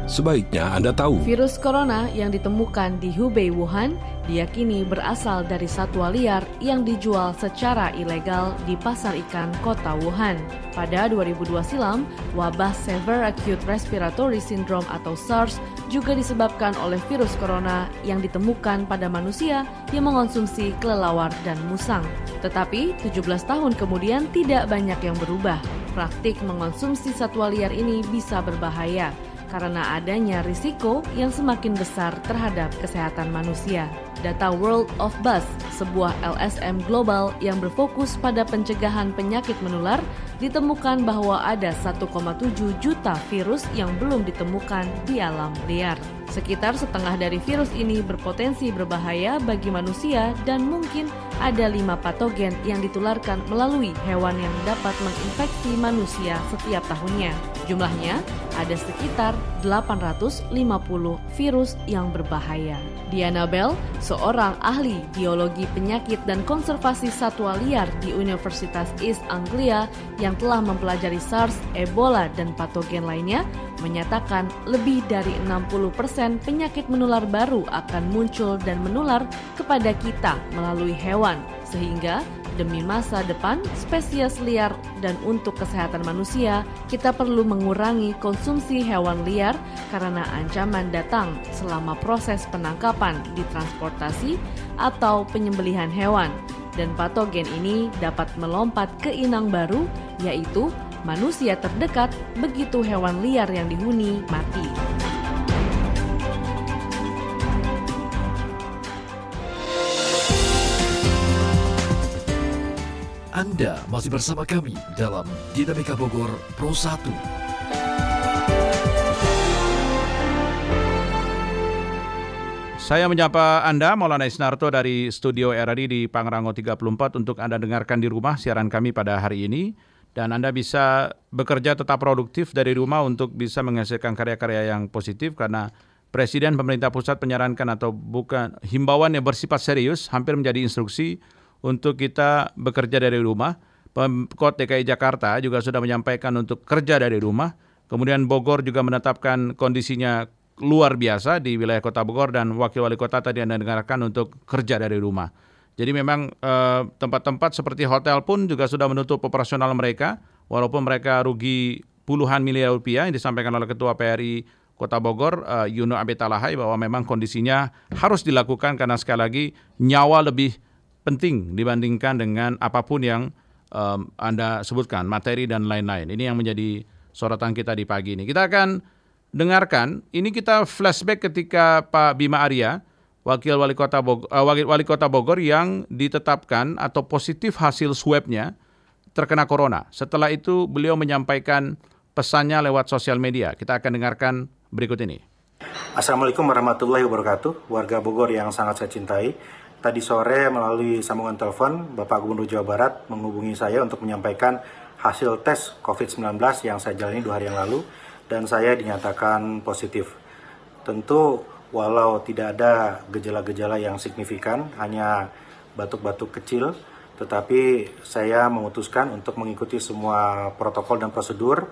Sebaiknya Anda tahu. Virus corona yang ditemukan di Hubei, Wuhan diyakini berasal dari satwa liar yang dijual secara ilegal di pasar ikan kota Wuhan. Pada 2002 silam, wabah Severe Acute Respiratory Syndrome atau SARS juga disebabkan oleh virus corona yang ditemukan pada manusia yang mengonsumsi kelelawar dan musang. Tetapi 17 tahun kemudian tidak banyak yang berubah. Praktik mengonsumsi satwa liar ini bisa berbahaya karena adanya risiko yang semakin besar terhadap kesehatan manusia. Data World of Buzz, sebuah LSM global yang berfokus pada pencegahan penyakit menular, ditemukan bahwa ada 1,7 juta virus yang belum ditemukan di alam liar. Sekitar setengah dari virus ini berpotensi berbahaya bagi manusia dan mungkin ada lima patogen yang ditularkan melalui hewan yang dapat menginfeksi manusia setiap tahunnya. Jumlahnya ada sekitar 850 virus yang berbahaya. Diana Bell, seorang ahli biologi penyakit dan konservasi satwa liar di Universitas East Anglia yang telah mempelajari SARS, Ebola, dan patogen lainnya, menyatakan lebih dari 60% penyakit menular baru akan muncul dan menular kepada kita melalui hewan, sehingga demi masa depan spesies liar dan untuk kesehatan manusia, kita perlu mengurangi konsumsi hewan liar karena ancaman datang selama proses penangkapan di transportasi atau penyembelihan hewan. Dan patogen ini dapat melompat ke inang baru, yaitu manusia terdekat begitu hewan liar yang dihuni mati. Anda masih bersama kami dalam Dinamika Bogor Pro 1. Saya menyapa Anda, Maulana Isnarto dari Studio RRI di Pangrango 34 untuk Anda dengarkan di rumah siaran kami pada hari ini. Dan Anda bisa bekerja tetap produktif dari rumah untuk bisa menghasilkan karya-karya yang positif karena Presiden pemerintah pusat menyarankan atau bukan himbauan yang bersifat serius hampir menjadi instruksi untuk kita bekerja dari rumah. Pemkot DKI Jakarta juga sudah menyampaikan untuk kerja dari rumah. Kemudian Bogor juga menetapkan kondisinya luar biasa di wilayah Kota Bogor dan Wakil Wali Kota tadi Anda dengarkan untuk kerja dari rumah. Jadi memang eh, tempat-tempat seperti hotel pun juga sudah menutup operasional mereka, walaupun mereka rugi puluhan miliar rupiah yang disampaikan oleh Ketua PRI Kota Bogor, eh, Yuno Abetalahai, bahwa memang kondisinya harus dilakukan karena sekali lagi nyawa lebih penting dibandingkan dengan apa pun yang um, Anda sebutkan, materi dan lain-lain. Ini yang menjadi sorotan kita di pagi ini. Kita akan dengarkan, ini kita flashback ketika Pak Bima Arya, Wakil Wali Kota Bogor, uh, Wakil Wali Kota Bogor yang ditetapkan atau positif hasil swabnya terkena corona. Setelah itu beliau menyampaikan pesannya lewat sosial media. Kita akan dengarkan berikut ini. Assalamualaikum warahmatullahi wabarakatuh, warga Bogor yang sangat saya cintai. Tadi sore melalui sambungan telepon, Bapak Gubernur Jawa Barat menghubungi saya untuk menyampaikan hasil tes COVID-19 yang saya jalani dua hari yang lalu dan saya dinyatakan positif. Tentu walau tidak ada gejala-gejala yang signifikan, hanya batuk-batuk kecil, tetapi saya memutuskan untuk mengikuti semua protokol dan prosedur,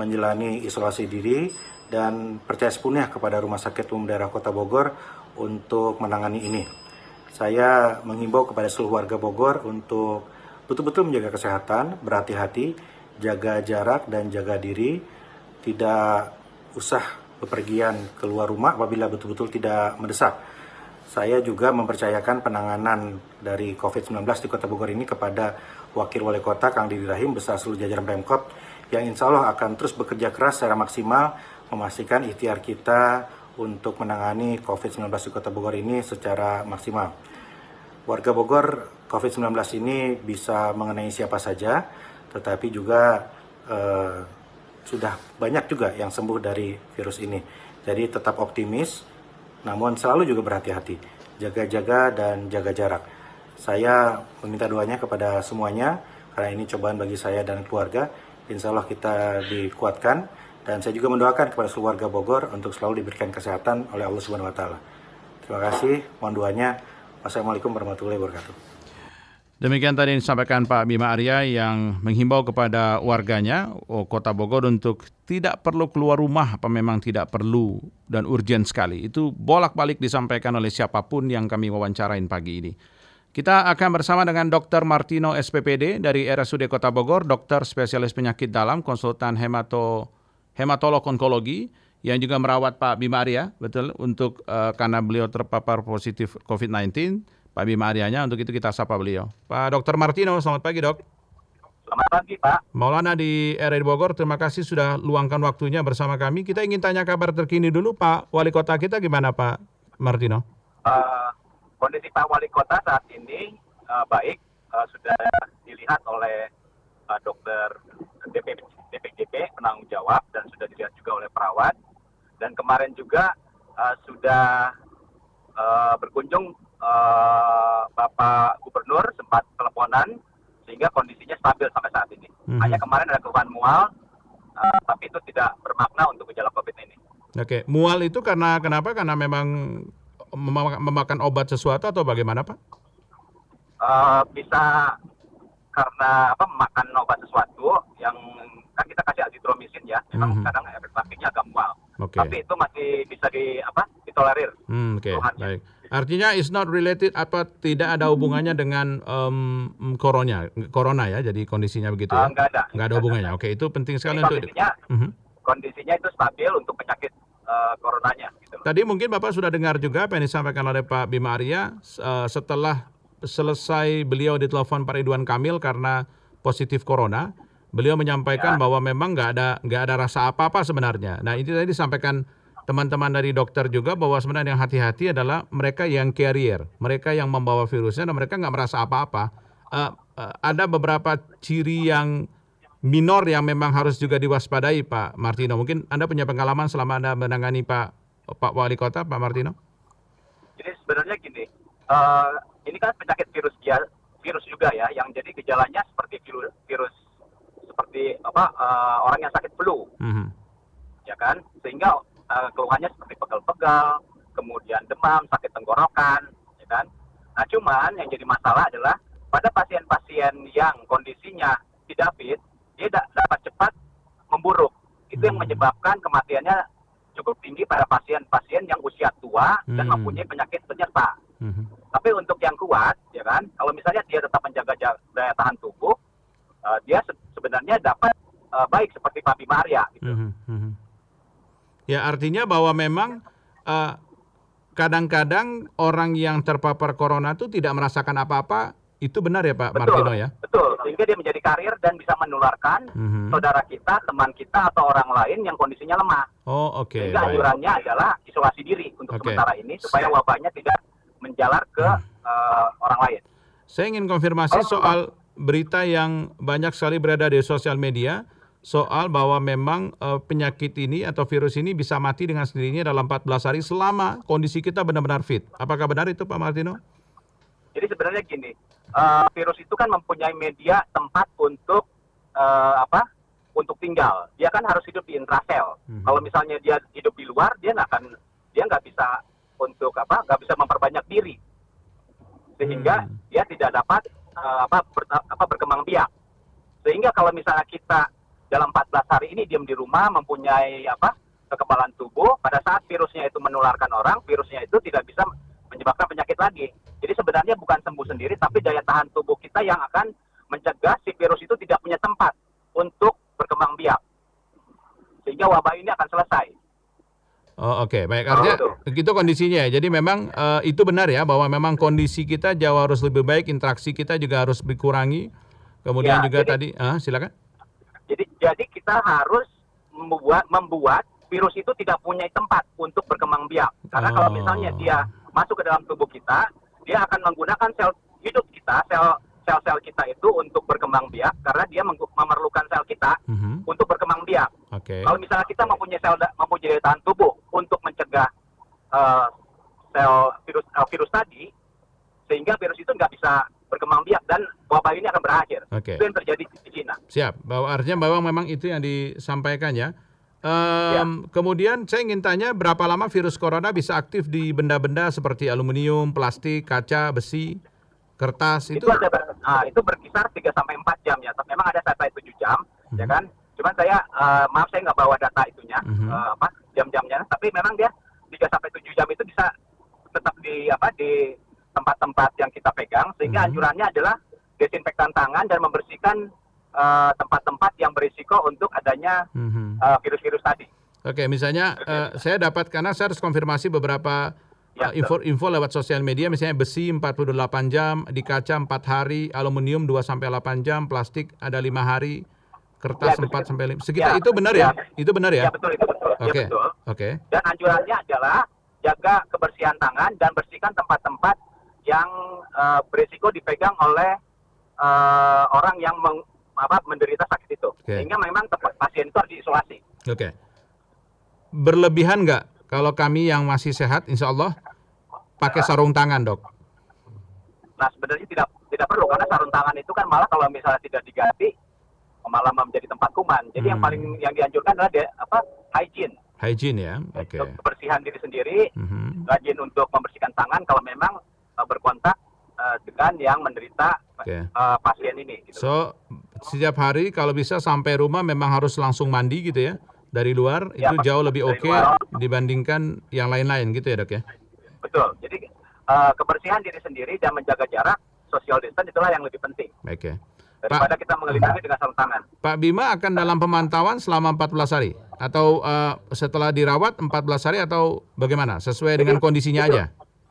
menjalani isolasi diri, dan percaya sepenuhnya kepada Rumah Sakit Umum Daerah Kota Bogor untuk menangani ini. Saya menghimbau kepada seluruh warga Bogor untuk betul-betul menjaga kesehatan, berhati-hati, jaga jarak dan jaga diri, tidak usah bepergian keluar rumah apabila betul-betul tidak mendesak. Saya juga mempercayakan penanganan dari COVID-19 di Kota Bogor ini kepada Wakil Wali Kota Kang Didi Rahim beserta seluruh jajaran Pemkot yang insya Allah akan terus bekerja keras secara maksimal memastikan ikhtiar kita untuk menangani COVID-19 di Kota Bogor ini secara maksimal. Warga Bogor, COVID-19 ini bisa mengenai siapa saja, tetapi juga eh, sudah banyak juga yang sembuh dari virus ini. Jadi tetap optimis, namun selalu juga berhati-hati, jaga-jaga dan jaga jarak. Saya meminta doanya kepada semuanya, karena ini cobaan bagi saya dan keluarga. Insya Allah kita dikuatkan, dan saya juga mendoakan kepada seluruh warga Bogor untuk selalu diberikan kesehatan oleh Allah Subhanahu wa taala. Terima kasih, mohon doanya. Wassalamualaikum warahmatullahi wabarakatuh. Demikian tadi yang disampaikan Pak Bima Arya yang menghimbau kepada warganya oh, Kota Bogor untuk tidak perlu keluar rumah apa memang tidak perlu dan urgent sekali. Itu bolak-balik disampaikan oleh siapa pun yang kami wawancarain pagi ini. Kita akan bersama dengan Dr. Martino SPPD dari RSUD Kota Bogor, dokter spesialis penyakit dalam, konsultan hemato hematolog onkologi yang juga merawat Pak Bima Arya, betul, untuk uh, karena beliau terpapar positif COVID-19. Pak Bima Aryanya, untuk itu kita sapa beliau. Pak Dr. Martino, selamat pagi dok. Selamat pagi Pak. Maulana di RRI Bogor, terima kasih sudah luangkan waktunya bersama kami. Kita ingin tanya kabar terkini dulu Pak Wali Kota kita gimana Pak Martino? Uh, kondisi Pak Wali Kota saat ini uh, baik, uh, sudah dilihat oleh uh, dokter DP, DPJP penanggung jawab dan sudah dilihat juga oleh perawat. Dan kemarin juga uh, sudah uh, berkunjung uh, Bapak Gubernur sempat teleponan sehingga kondisinya stabil sampai saat ini. Hmm. Hanya kemarin ada keluhan mual, uh, tapi itu tidak bermakna untuk gejala COVID ini. Oke, mual itu karena kenapa? Karena memang memakan obat sesuatu atau bagaimana Pak? Uh, bisa karena apa memakan obat sesuatu yang kan kita kasih azitromisin ya, memang hmm. kadang efek sampingnya agak mual. Okay. Tapi itu masih bisa di apa ditolerir. Hmm, Oke, okay. baik. Artinya is not related apa tidak ada hubungannya dengan um, corona, corona ya. Jadi kondisinya begitu ya. Uh, enggak ada. Enggak ada hubungannya. Oke, itu penting sekali untuk kondisinya, uh -huh. kondisinya itu stabil untuk penyakit uh, coronanya. Gitu. Tadi mungkin Bapak sudah dengar juga apa yang disampaikan oleh Pak Bima Arya uh, setelah selesai beliau ditelepon Pak Ridwan Kamil karena positif corona. Beliau menyampaikan ya. bahwa memang nggak ada nggak ada rasa apa-apa sebenarnya. Nah ini tadi disampaikan teman-teman dari dokter juga bahwa sebenarnya yang hati-hati adalah mereka yang carrier, mereka yang membawa virusnya dan mereka nggak merasa apa-apa. Uh, uh, ada beberapa ciri yang minor yang memang harus juga diwaspadai Pak Martino. Mungkin Anda punya pengalaman selama Anda menangani Pak Pak Wali Kota, Pak Martino? Jadi sebenarnya gini, uh, ini kan penyakit virus virus juga ya, yang jadi gejalanya seperti virus, virus seperti apa uh, orang yang sakit flu, mm -hmm. ya kan? Sehingga uh, keluhannya seperti pegal-pegal, kemudian demam, sakit tenggorokan, ya kan? Nah, cuman yang jadi masalah adalah pada pasien-pasien yang kondisinya tidak fit, dia dapat cepat memburuk. Itu yang hmm. menyebabkan kematiannya cukup tinggi pada pasien-pasien yang usia tua hmm. dan mempunyai penyakit penyerta. Hmm. Tapi untuk yang kuat, ya kan, kalau misalnya dia tetap menjaga daya tahan tubuh, uh, dia se sebenarnya dapat uh, baik seperti Pak Bimaria. Gitu. Hmm. Hmm. Ya artinya bahwa memang eh, kadang-kadang orang yang terpapar corona itu tidak merasakan apa-apa. Itu benar ya Pak betul, Martino ya? Betul, sehingga dia menjadi karir dan bisa menularkan mm-hmm. saudara kita, teman kita atau orang lain yang kondisinya lemah. Oh oke. Okay, sehingga anjurannya adalah isolasi diri untuk okay. sementara ini supaya wabahnya tidak menjalar ke hmm. uh, orang lain. Saya ingin konfirmasi oh, soal berita yang banyak sekali berada di sosial media soal bahwa memang uh, penyakit ini atau virus ini bisa mati dengan sendirinya dalam 14 hari selama kondisi kita benar-benar fit. Apakah benar itu Pak Martino? Jadi sebenarnya gini, uh, virus itu kan mempunyai media tempat untuk uh, apa? Untuk tinggal. Dia kan harus hidup di intrasel. Hmm. Kalau misalnya dia hidup di luar, dia nggak akan dia nggak bisa untuk apa? Nggak bisa memperbanyak diri, sehingga hmm. dia tidak dapat uh, apa, ber, apa berkembang biak. Sehingga kalau misalnya kita dalam 14 hari ini diam di rumah mempunyai apa kekebalan tubuh pada saat virusnya itu menularkan orang virusnya itu tidak bisa menyebabkan penyakit lagi. Jadi sebenarnya bukan sembuh sendiri tapi daya tahan tubuh kita yang akan mencegah si virus itu tidak punya tempat untuk berkembang biak. Sehingga wabah ini akan selesai Oh oke okay. baik artinya oh, itu kondisinya ya. Jadi memang uh, itu benar ya bahwa memang kondisi kita jauh harus lebih baik, interaksi kita juga harus dikurangi. Kemudian ya, juga jadi, tadi, ah silakan. Jadi jadi kita harus membuat membuat virus itu tidak punya tempat untuk berkembang biak. Karena oh. kalau misalnya dia masuk ke dalam tubuh kita, dia akan menggunakan sel hidup kita, sel sel-sel kita itu untuk berkembang biak karena dia memerlukan sel kita mm-hmm. untuk berkembang biak. Okay. Kalau misalnya kita mempunyai sel mempunyai tahan tubuh untuk mencegah uh, sel virus uh, virus tadi, sehingga virus itu nggak bisa berkembang biak dan wabah ini akan berakhir. Okay. Itu yang terjadi di Cina. Siap, bahwa artinya bahwa memang itu yang disampaikan ya. Um, ya. Kemudian saya ingin tanya berapa lama virus corona bisa aktif di benda-benda seperti aluminium, plastik, kaca, besi, kertas itu? Itu ada uh, itu berkisar 3 sampai 4 jam ya. Memang ada sampai 7 jam, hmm. ya kan? Cuman saya uh, maaf saya nggak bawa data itunya, hmm. uh, apa jam-jamnya. Tapi memang dia 3 sampai 7 jam itu bisa tetap di apa di tempat-tempat yang kita pegang sehingga hmm. anjurannya adalah desinfektan tangan dan membersihkan eh, tempat-tempat uh, yang berisiko untuk adanya hmm. uh, virus-virus tadi. Oke, misalnya uh, saya dapat karena saya harus konfirmasi beberapa info info lewat sosial media misalnya besi 48 jam, di kaca 4 hari, aluminium 2 sampai 8 jam, plastik ada 5 hari, kertas ya, 4 sampai 5. Sekitar ya, itu benar ya? ya? Itu benar ya? Ya betul itu betul. Oke. Okay. Ya, Oke. Okay. Dan anjurannya adalah jaga kebersihan tangan dan bersihkan tempat-tempat yang uh, berisiko dipegang oleh uh, orang yang meng, apa, menderita sakit itu. Okay. Sehingga memang tempat pasien itu harus diisolasi. Oke. Okay. Berlebihan nggak kalau kami yang masih sehat, insya Allah pakai sarung tangan, dok? Nah sebenarnya tidak tidak perlu karena sarung tangan itu kan malah kalau misalnya tidak diganti malah menjadi tempat kuman. Jadi hmm. yang paling yang dianjurkan adalah de, apa hygiene. Hygiene ya, oke. Okay. Kebersihan diri sendiri, mm-hmm. rajin untuk membersihkan tangan kalau memang uh, berkontak uh, dengan yang menderita okay. uh, pasien ini. Gitu. So setiap hari kalau bisa sampai rumah memang harus langsung mandi gitu ya dari luar ya, itu jauh lebih oke okay dibandingkan yang lain-lain gitu ya dok ya. Betul. Jadi uh, kebersihan diri sendiri dan menjaga jarak social distance itulah yang lebih penting. Oke. Okay daripada Pak, kita mengelindungi dengan sarung tangan. Pak Bima akan dalam pemantauan selama 14 hari atau uh, setelah dirawat 14 hari atau bagaimana? Sesuai jadi, dengan kondisinya itu, aja.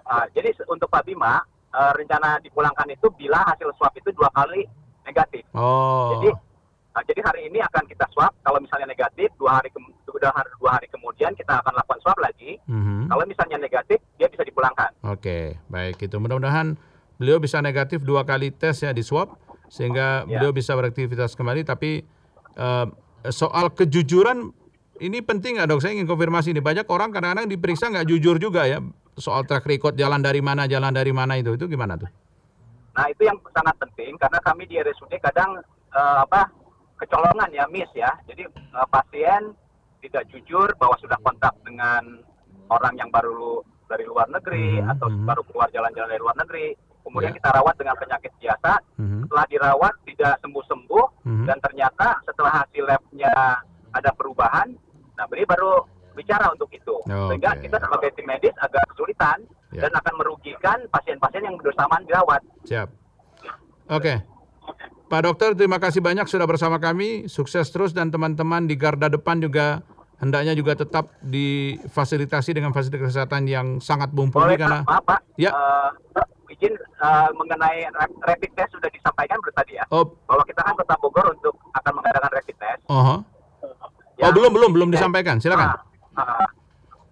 Uh, jadi untuk Pak Bima uh, rencana dipulangkan itu bila hasil swab itu dua kali negatif. Oh. Jadi uh, jadi hari ini akan kita swab kalau misalnya negatif dua hari ke, dua hari dua hari kemudian kita akan lakukan swab lagi. Mm -hmm. Kalau misalnya negatif dia bisa dipulangkan. Oke, okay, baik itu mudah-mudahan beliau bisa negatif dua kali tes ya di swab sehingga ya. beliau bisa beraktivitas kembali. Tapi uh, soal kejujuran ini penting nggak dok? Saya ingin konfirmasi ini banyak orang kadang-kadang diperiksa nggak jujur juga ya soal track record jalan dari mana jalan dari mana itu itu gimana tuh? Nah itu yang sangat penting karena kami di RSUD kadang uh, apa kecolongan ya miss ya. Jadi uh, pasien tidak jujur bahwa sudah kontak dengan orang yang baru dari luar negeri hmm, atau hmm. baru keluar jalan-jalan dari luar negeri kemudian yeah. kita rawat dengan penyakit biasa, mm-hmm. setelah dirawat tidak sembuh-sembuh, mm-hmm. dan ternyata setelah hasil labnya ada perubahan, nah beliau baru bicara untuk itu, oh, sehingga okay. kita sebagai tim medis agak kesulitan yeah. dan akan merugikan pasien-pasien yang bersamaan dirawat. Siap. Oke. Okay. Pak Dokter, terima kasih banyak sudah bersama kami. Sukses terus dan teman-teman di garda depan juga hendaknya juga tetap difasilitasi dengan fasilitas kesehatan yang sangat mumpuni Boleh, karena Pak, Pak. Ya. Uh, izin uh, mengenai rapid test sudah disampaikan belum tadi ya? Oh. Bahwa kita kan Kota Bogor untuk akan mengadakan rapid test. Uh -huh. oh belum belum belum disampaikan, silakan. Uh, uh,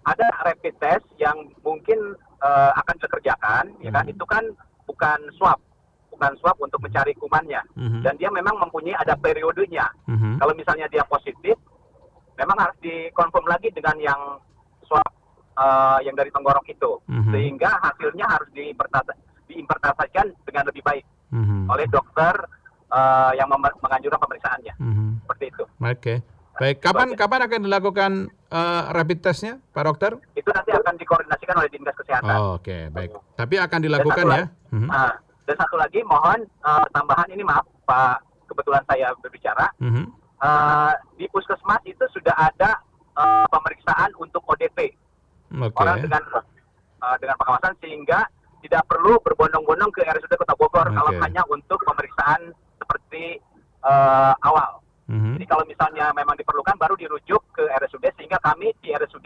ada rapid test yang mungkin uh, akan dikerjakan, hmm. ya kan? Hmm. Itu kan bukan swab, melakukan swab untuk mencari kumannya. Mm-hmm. Dan dia memang mempunyai ada periodenya. Mm-hmm. Kalau misalnya dia positif, memang harus dikonfirm lagi dengan yang swab uh, yang dari tenggorok itu, mm-hmm. sehingga hasilnya harus diimpertasikan dengan lebih baik mm-hmm. oleh dokter uh, yang menganjurkan pemeriksaannya. Mm-hmm. Seperti itu. Oke. Okay. Baik, kapan kapan akan dilakukan uh, rapid testnya, Pak Dokter? Itu nanti akan dikoordinasikan oleh dinas kesehatan. Oh, Oke, okay, baik. Tapi akan dilakukan ya. Uh, dan satu lagi, mohon uh, tambahan ini maaf, Pak, kebetulan saya berbicara. Mm-hmm. Uh, di puskesmas itu sudah ada uh, pemeriksaan untuk ODP okay. orang dengan uh, dengan pengawasan sehingga tidak perlu berbondong-bondong ke RSUD Kota Bogor okay. kalau hanya untuk pemeriksaan seperti uh, awal. Mm-hmm. Jadi kalau misalnya memang diperlukan baru dirujuk ke RSUD sehingga kami di RSUD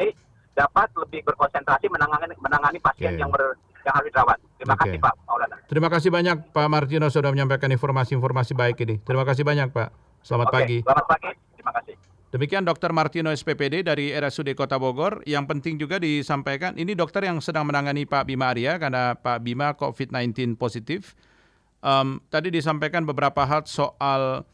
dapat lebih berkonsentrasi menangani menangani pasien okay. yang ber, yang harus dirawat. Terima okay. kasih Pak Maulana. Terima kasih banyak Pak Martino sudah menyampaikan informasi-informasi baik ini. Terima kasih banyak Pak. Selamat okay. pagi. Selamat pagi. Terima kasih. Demikian Dr. Martino SPPD dari RSUD Kota Bogor. Yang penting juga disampaikan, ini dokter yang sedang menangani Pak Bima Arya karena Pak Bima COVID-19 positif. Um, tadi disampaikan beberapa hal soal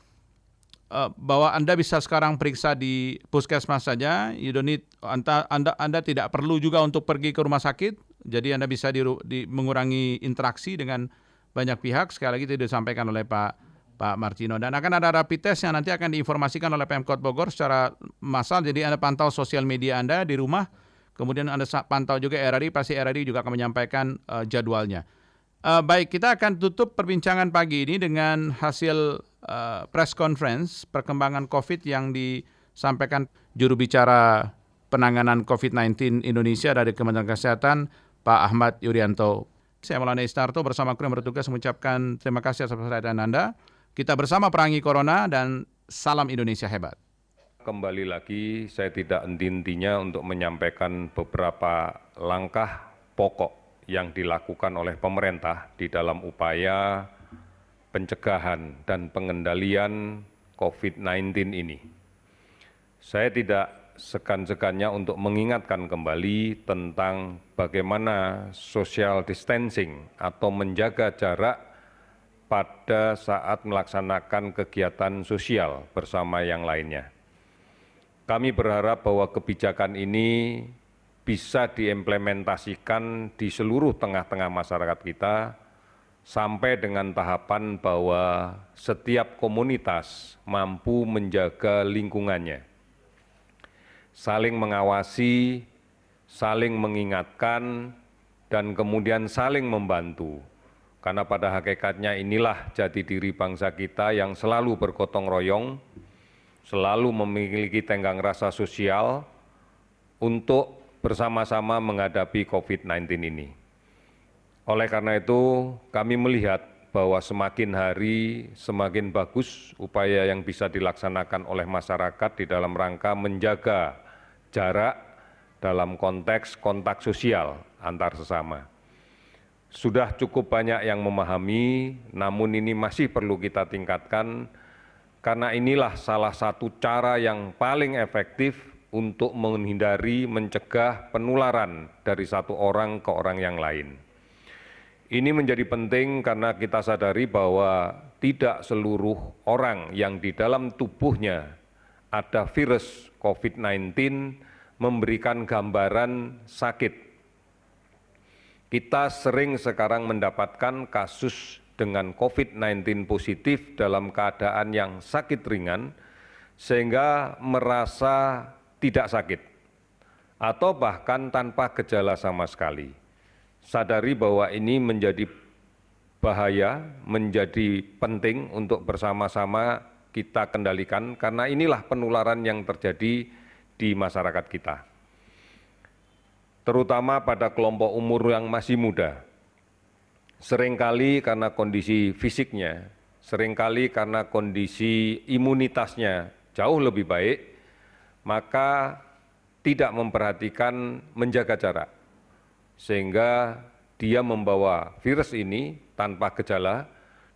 uh, bahwa Anda bisa sekarang periksa di puskesmas saja, you don't need, anda, anda, anda tidak perlu juga untuk pergi ke rumah sakit, jadi Anda bisa di, di, mengurangi interaksi dengan banyak pihak, sekali lagi itu disampaikan oleh Pak Pak Martino. Dan akan ada rapid test yang nanti akan diinformasikan oleh Pemkot Bogor secara massal, jadi Anda pantau sosial media Anda di rumah, kemudian Anda pantau juga RRI, pasti RRI juga akan menyampaikan uh, jadwalnya. Uh, baik, kita akan tutup perbincangan pagi ini dengan hasil uh, press conference perkembangan COVID yang disampaikan juru bicara penanganan COVID-19 Indonesia dari Kementerian Kesehatan, Pak Ahmad Yuryanto. Saya Maulana Istarto bersama kru yang bertugas mengucapkan terima kasih atas perhatian Anda. Kita bersama perangi Corona dan salam Indonesia hebat. Kembali lagi, saya tidak henti-hentinya untuk menyampaikan beberapa langkah pokok yang dilakukan oleh pemerintah di dalam upaya pencegahan dan pengendalian COVID-19 ini. Saya tidak segan-segannya untuk mengingatkan kembali tentang bagaimana social distancing atau menjaga jarak pada saat melaksanakan kegiatan sosial bersama yang lainnya. Kami berharap bahwa kebijakan ini bisa diimplementasikan di seluruh tengah-tengah masyarakat kita sampai dengan tahapan bahwa setiap komunitas mampu menjaga lingkungannya, saling mengawasi, saling mengingatkan, dan kemudian saling membantu. Karena pada hakikatnya inilah jati diri bangsa kita yang selalu bergotong royong, selalu memiliki tenggang rasa sosial untuk bersama-sama menghadapi COVID-19 ini. Oleh karena itu, kami melihat bahwa semakin hari semakin bagus upaya yang bisa dilaksanakan oleh masyarakat di dalam rangka menjaga jarak dalam konteks kontak sosial antar sesama. Sudah cukup banyak yang memahami, namun ini masih perlu kita tingkatkan karena inilah salah satu cara yang paling efektif untuk menghindari mencegah penularan dari satu orang ke orang yang lain. Ini menjadi penting karena kita sadari bahwa tidak seluruh orang yang di dalam tubuhnya ada virus COVID-19 memberikan gambaran sakit. Kita sering sekarang mendapatkan kasus dengan COVID-19 positif dalam keadaan yang sakit ringan, sehingga merasa tidak sakit atau bahkan tanpa gejala sama sekali. Sadari bahwa ini menjadi bahaya, menjadi penting untuk bersama-sama kita kendalikan karena inilah penularan yang terjadi di masyarakat kita. Terutama pada kelompok umur yang masih muda. Seringkali karena kondisi fisiknya, sering kali karena kondisi imunitasnya jauh lebih baik, maka tidak memperhatikan menjaga jarak, sehingga dia membawa virus ini tanpa gejala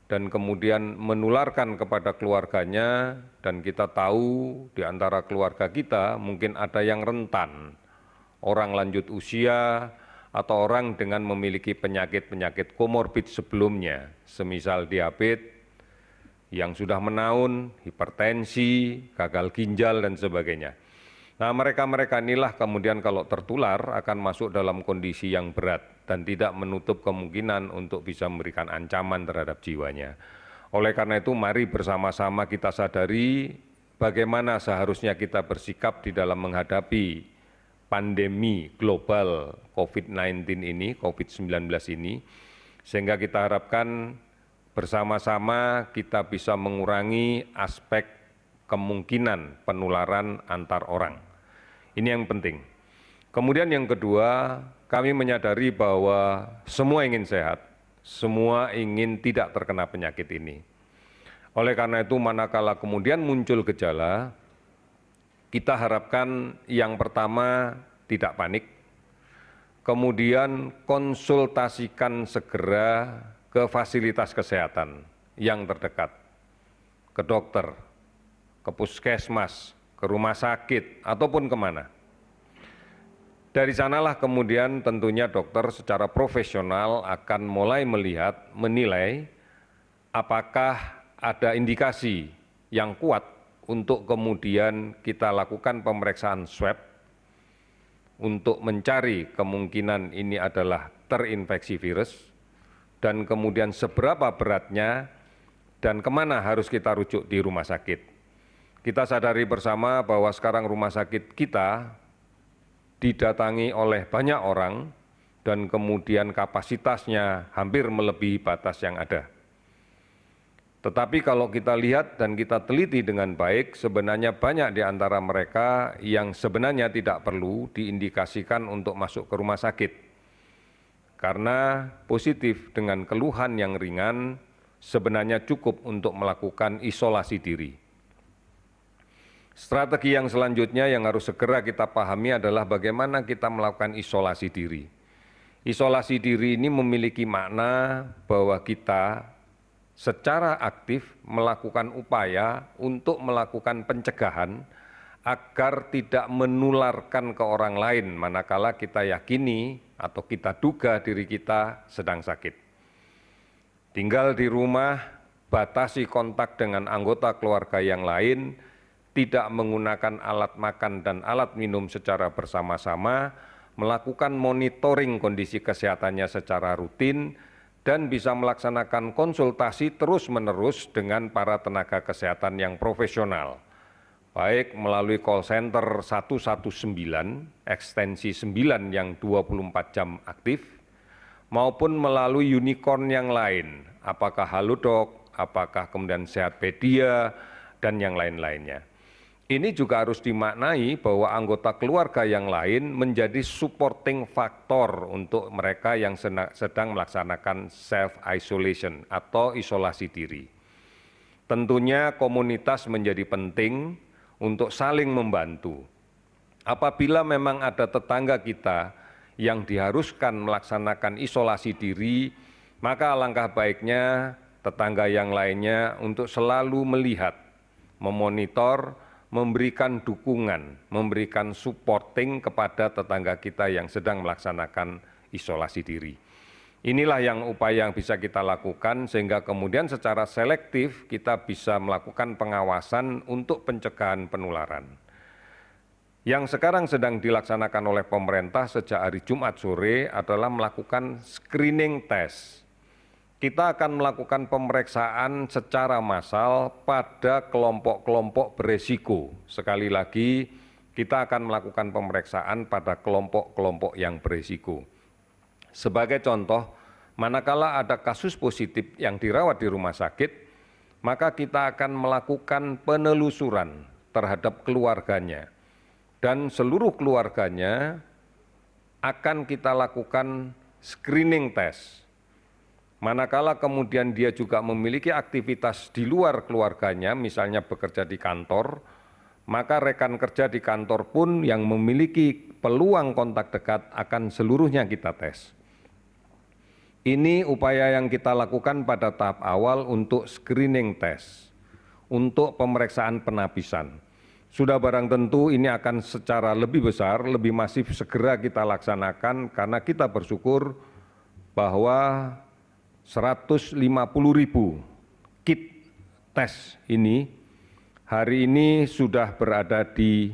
dan kemudian menularkan kepada keluarganya dan kita tahu di antara keluarga kita mungkin ada yang rentan, orang lanjut usia, atau orang dengan memiliki penyakit-penyakit komorbid sebelumnya, semisal diabetes yang sudah menaun, hipertensi, gagal ginjal, dan sebagainya. Nah, mereka-mereka inilah kemudian kalau tertular akan masuk dalam kondisi yang berat dan tidak menutup kemungkinan untuk bisa memberikan ancaman terhadap jiwanya. Oleh karena itu, mari bersama-sama kita sadari bagaimana seharusnya kita bersikap di dalam menghadapi pandemi global COVID-19 ini, COVID-19 ini, sehingga kita harapkan bersama-sama kita bisa mengurangi aspek kemungkinan penularan antar orang. Ini yang penting. Kemudian yang kedua, kami menyadari bahwa semua ingin sehat, semua ingin tidak terkena penyakit ini. Oleh karena itu, manakala kemudian muncul gejala, kita harapkan yang pertama tidak panik, kemudian konsultasikan segera ke fasilitas kesehatan yang terdekat, ke dokter, ke puskesmas, ke rumah sakit, ataupun ke mana. Dari sanalah kemudian tentunya dokter secara profesional akan mulai melihat, menilai apakah ada indikasi yang kuat untuk kemudian kita lakukan pemeriksaan swab untuk mencari kemungkinan ini adalah terinfeksi virus dan kemudian seberapa beratnya dan ke mana harus kita rujuk di rumah sakit. Kita sadari bersama bahwa sekarang rumah sakit kita didatangi oleh banyak orang dan kemudian kapasitasnya hampir melebihi batas yang ada. Tetapi kalau kita lihat dan kita teliti dengan baik, sebenarnya banyak di antara mereka yang sebenarnya tidak perlu diindikasikan untuk masuk ke rumah sakit karena positif dengan keluhan yang ringan sebenarnya cukup untuk melakukan isolasi diri. Strategi yang selanjutnya yang harus segera kita pahami adalah bagaimana kita melakukan isolasi diri. Isolasi diri ini memiliki makna bahwa kita secara aktif melakukan upaya untuk melakukan pencegahan agar tidak menularkan ke orang lain manakala kita yakini atau kita duga diri kita sedang sakit. Tinggal di rumah, batasi kontak dengan anggota keluarga yang lain, tidak menggunakan alat makan dan alat minum secara bersama-sama, melakukan monitoring kondisi kesehatannya secara rutin, dan bisa melaksanakan konsultasi terus-menerus dengan para tenaga kesehatan yang profesional baik melalui call center 119 ekstensi 9 yang 24 jam aktif maupun melalui unicorn yang lain apakah Halodoc, apakah kemudian Sehatpedia dan yang lain-lainnya. Ini juga harus dimaknai bahwa anggota keluarga yang lain menjadi supporting faktor untuk mereka yang sedang melaksanakan self isolation atau isolasi diri. Tentunya komunitas menjadi penting untuk saling membantu. Apabila memang ada tetangga kita yang diharuskan melaksanakan isolasi diri, maka alangkah baiknya tetangga yang lainnya untuk selalu melihat, memonitor, memberikan dukungan, memberikan supporting kepada tetangga kita yang sedang melaksanakan isolasi diri. Inilah yang upaya yang bisa kita lakukan sehingga kemudian secara selektif kita bisa melakukan pengawasan untuk pencegahan penularan. Yang sekarang sedang dilaksanakan oleh pemerintah sejak hari Jumat sore adalah melakukan screening test. Kita akan melakukan pemeriksaan secara massal pada kelompok-kelompok beresiko. Sekali lagi, kita akan melakukan pemeriksaan pada kelompok-kelompok yang beresiko. Sebagai contoh, manakala ada kasus positif yang dirawat di rumah sakit, maka kita akan melakukan penelusuran terhadap keluarganya dan seluruh keluarganya akan kita lakukan screening test. Manakala kemudian dia juga memiliki aktivitas di luar keluarganya, misalnya bekerja di kantor, maka rekan kerja di kantor pun yang memiliki peluang kontak dekat akan seluruhnya kita tes. Ini upaya yang kita lakukan pada tahap awal untuk screening test, untuk pemeriksaan penapisan. sudah barang tentu ini akan secara lebih besar, lebih masif segera kita laksanakan karena kita bersyukur bahwa 150 ribu kit tes ini hari ini sudah berada di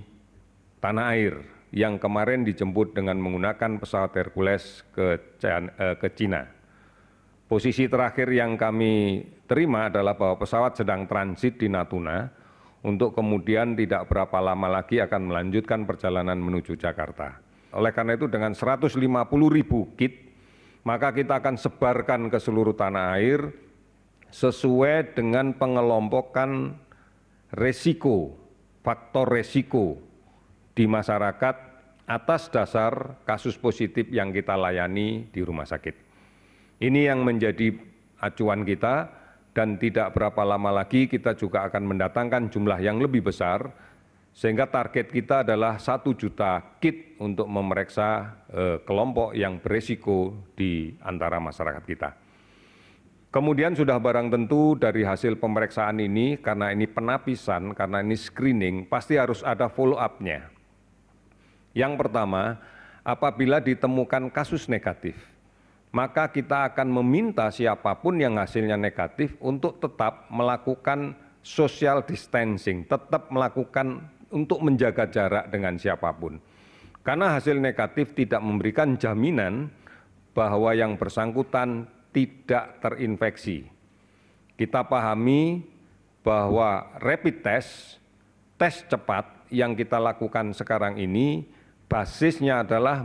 tanah air yang kemarin dijemput dengan menggunakan pesawat Hercules ke, eh, ke Cina. Posisi terakhir yang kami terima adalah bahwa pesawat sedang transit di Natuna untuk kemudian tidak berapa lama lagi akan melanjutkan perjalanan menuju Jakarta. Oleh karena itu dengan 150 ribu kit, maka kita akan sebarkan ke seluruh tanah air sesuai dengan pengelompokan resiko, faktor resiko di masyarakat atas dasar kasus positif yang kita layani di rumah sakit. Ini yang menjadi acuan kita dan tidak berapa lama lagi kita juga akan mendatangkan jumlah yang lebih besar sehingga target kita adalah satu juta kit untuk memeriksa eh, kelompok yang beresiko di antara masyarakat kita. Kemudian sudah barang tentu dari hasil pemeriksaan ini, karena ini penapisan, karena ini screening, pasti harus ada follow up-nya. Yang pertama, apabila ditemukan kasus negatif, maka kita akan meminta siapa pun yang hasilnya negatif untuk tetap melakukan social distancing, tetap melakukan untuk menjaga jarak dengan siapa pun. Karena hasil negatif tidak memberikan jaminan bahwa yang bersangkutan tidak terinfeksi. Kita pahami bahwa rapid test, tes cepat yang kita lakukan sekarang ini basisnya adalah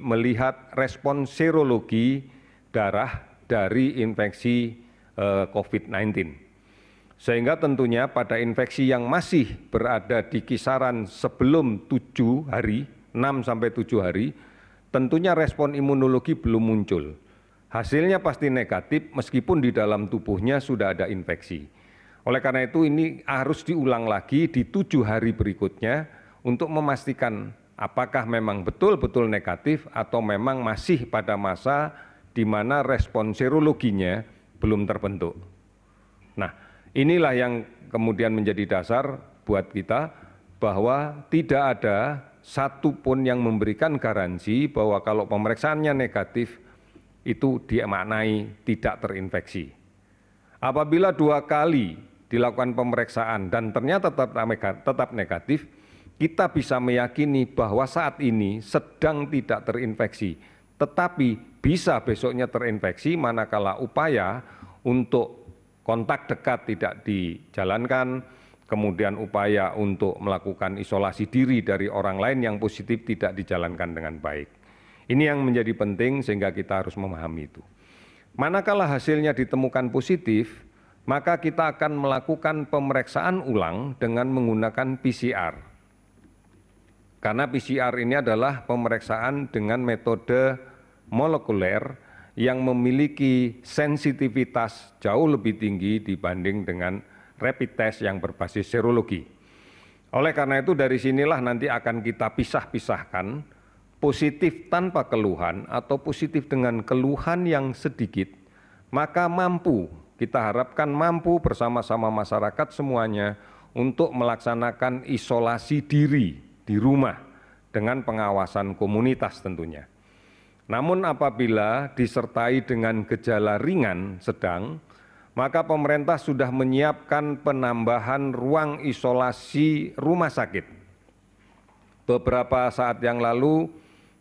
melihat respon serologi darah dari infeksi eh, COVID-19. Sehingga tentunya pada infeksi yang masih berada di kisaran sebelum tujuh hari, 6 sampai tujuh hari, tentunya respon imunologi belum muncul. Hasilnya pasti negatif meskipun di dalam tubuhnya sudah ada infeksi. Oleh karena itu ini harus diulang lagi di tujuh hari berikutnya untuk memastikan apakah memang betul-betul negatif atau memang masih pada masa di mana respon serologinya belum terbentuk. Inilah yang kemudian menjadi dasar buat kita bahwa tidak ada satupun yang memberikan garansi bahwa kalau pemeriksaannya negatif itu dimaknai tidak terinfeksi. Apabila dua kali dilakukan pemeriksaan dan ternyata tetap negatif, kita bisa meyakini bahwa saat ini sedang tidak terinfeksi, tetapi bisa besoknya terinfeksi manakala upaya untuk kontak dekat tidak dijalankan, kemudian upaya untuk melakukan isolasi diri dari orang lain yang positif tidak dijalankan dengan baik. Ini yang menjadi penting sehingga kita harus memahami itu. Manakala hasilnya ditemukan positif, maka kita akan melakukan pemeriksaan ulang dengan menggunakan PCR karena pcr ini adalah pemeriksaan dengan metode molekuler yang memiliki sensitivitas jauh lebih tinggi dibanding dengan rapid test yang berbasis serologi. Oleh karena itu dari sinilah nanti akan kita pisah-pisahkan positif tanpa keluhan atau positif dengan keluhan yang sedikit, maka mampu, kita harapkan mampu bersama-sama masyarakat semuanya untuk melaksanakan isolasi diri di rumah dengan pengawasan komunitas tentunya. Namun apabila disertai dengan gejala ringan sedang, maka pemerintah sudah menyiapkan penambahan ruang isolasi rumah sakit. Beberapa saat yang lalu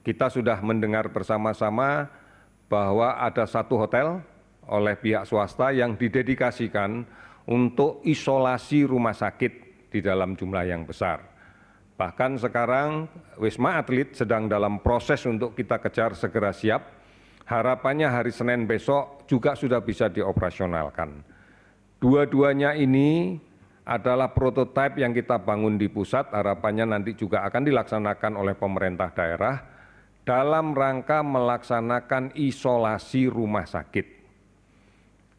kita sudah mendengar bersama-sama bahwa ada satu hotel oleh pihak swasta yang didedikasikan untuk isolasi rumah sakit di dalam jumlah yang besar. Bahkan sekarang Wisma Atlet sedang dalam proses untuk kita kejar segera siap. Harapannya hari Senin besok juga sudah bisa dioperasionalkan. Dua-duanya ini adalah prototipe yang kita bangun di pusat, harapannya nanti juga akan dilaksanakan oleh pemerintah daerah dalam rangka melaksanakan isolasi rumah sakit.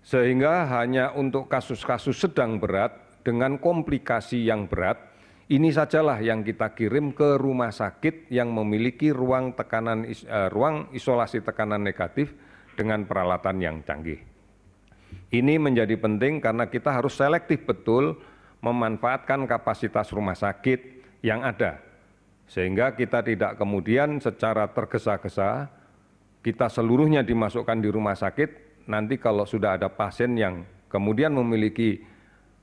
Sehingga hanya untuk kasus-kasus sedang berat dengan komplikasi yang berat, ini sajalah yang kita kirim ke rumah sakit yang memiliki ruang tekanan uh, ruang isolasi tekanan negatif dengan peralatan yang canggih. Ini menjadi penting karena kita harus selektif betul memanfaatkan kapasitas rumah sakit yang ada, sehingga kita tidak kemudian secara tergesa-gesa kita seluruhnya dimasukkan di rumah sakit. Nanti, kalau sudah ada pasien yang kemudian memiliki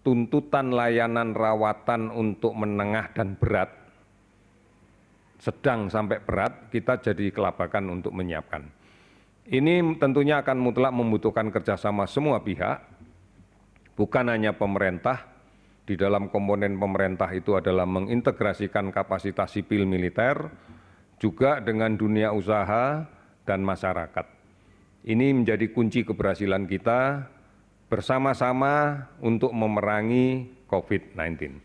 tuntutan layanan rawatan untuk menengah dan berat, sedang sampai berat, kita jadi kelabakan untuk menyiapkan. Ini tentunya akan mutlak membutuhkan kerjasama semua pihak, bukan hanya pemerintah. Di dalam komponen pemerintah itu adalah mengintegrasikan kapasitas sipil militer, juga dengan dunia usaha dan masyarakat. Ini menjadi kunci keberhasilan kita bersama-sama untuk memerangi COVID-19.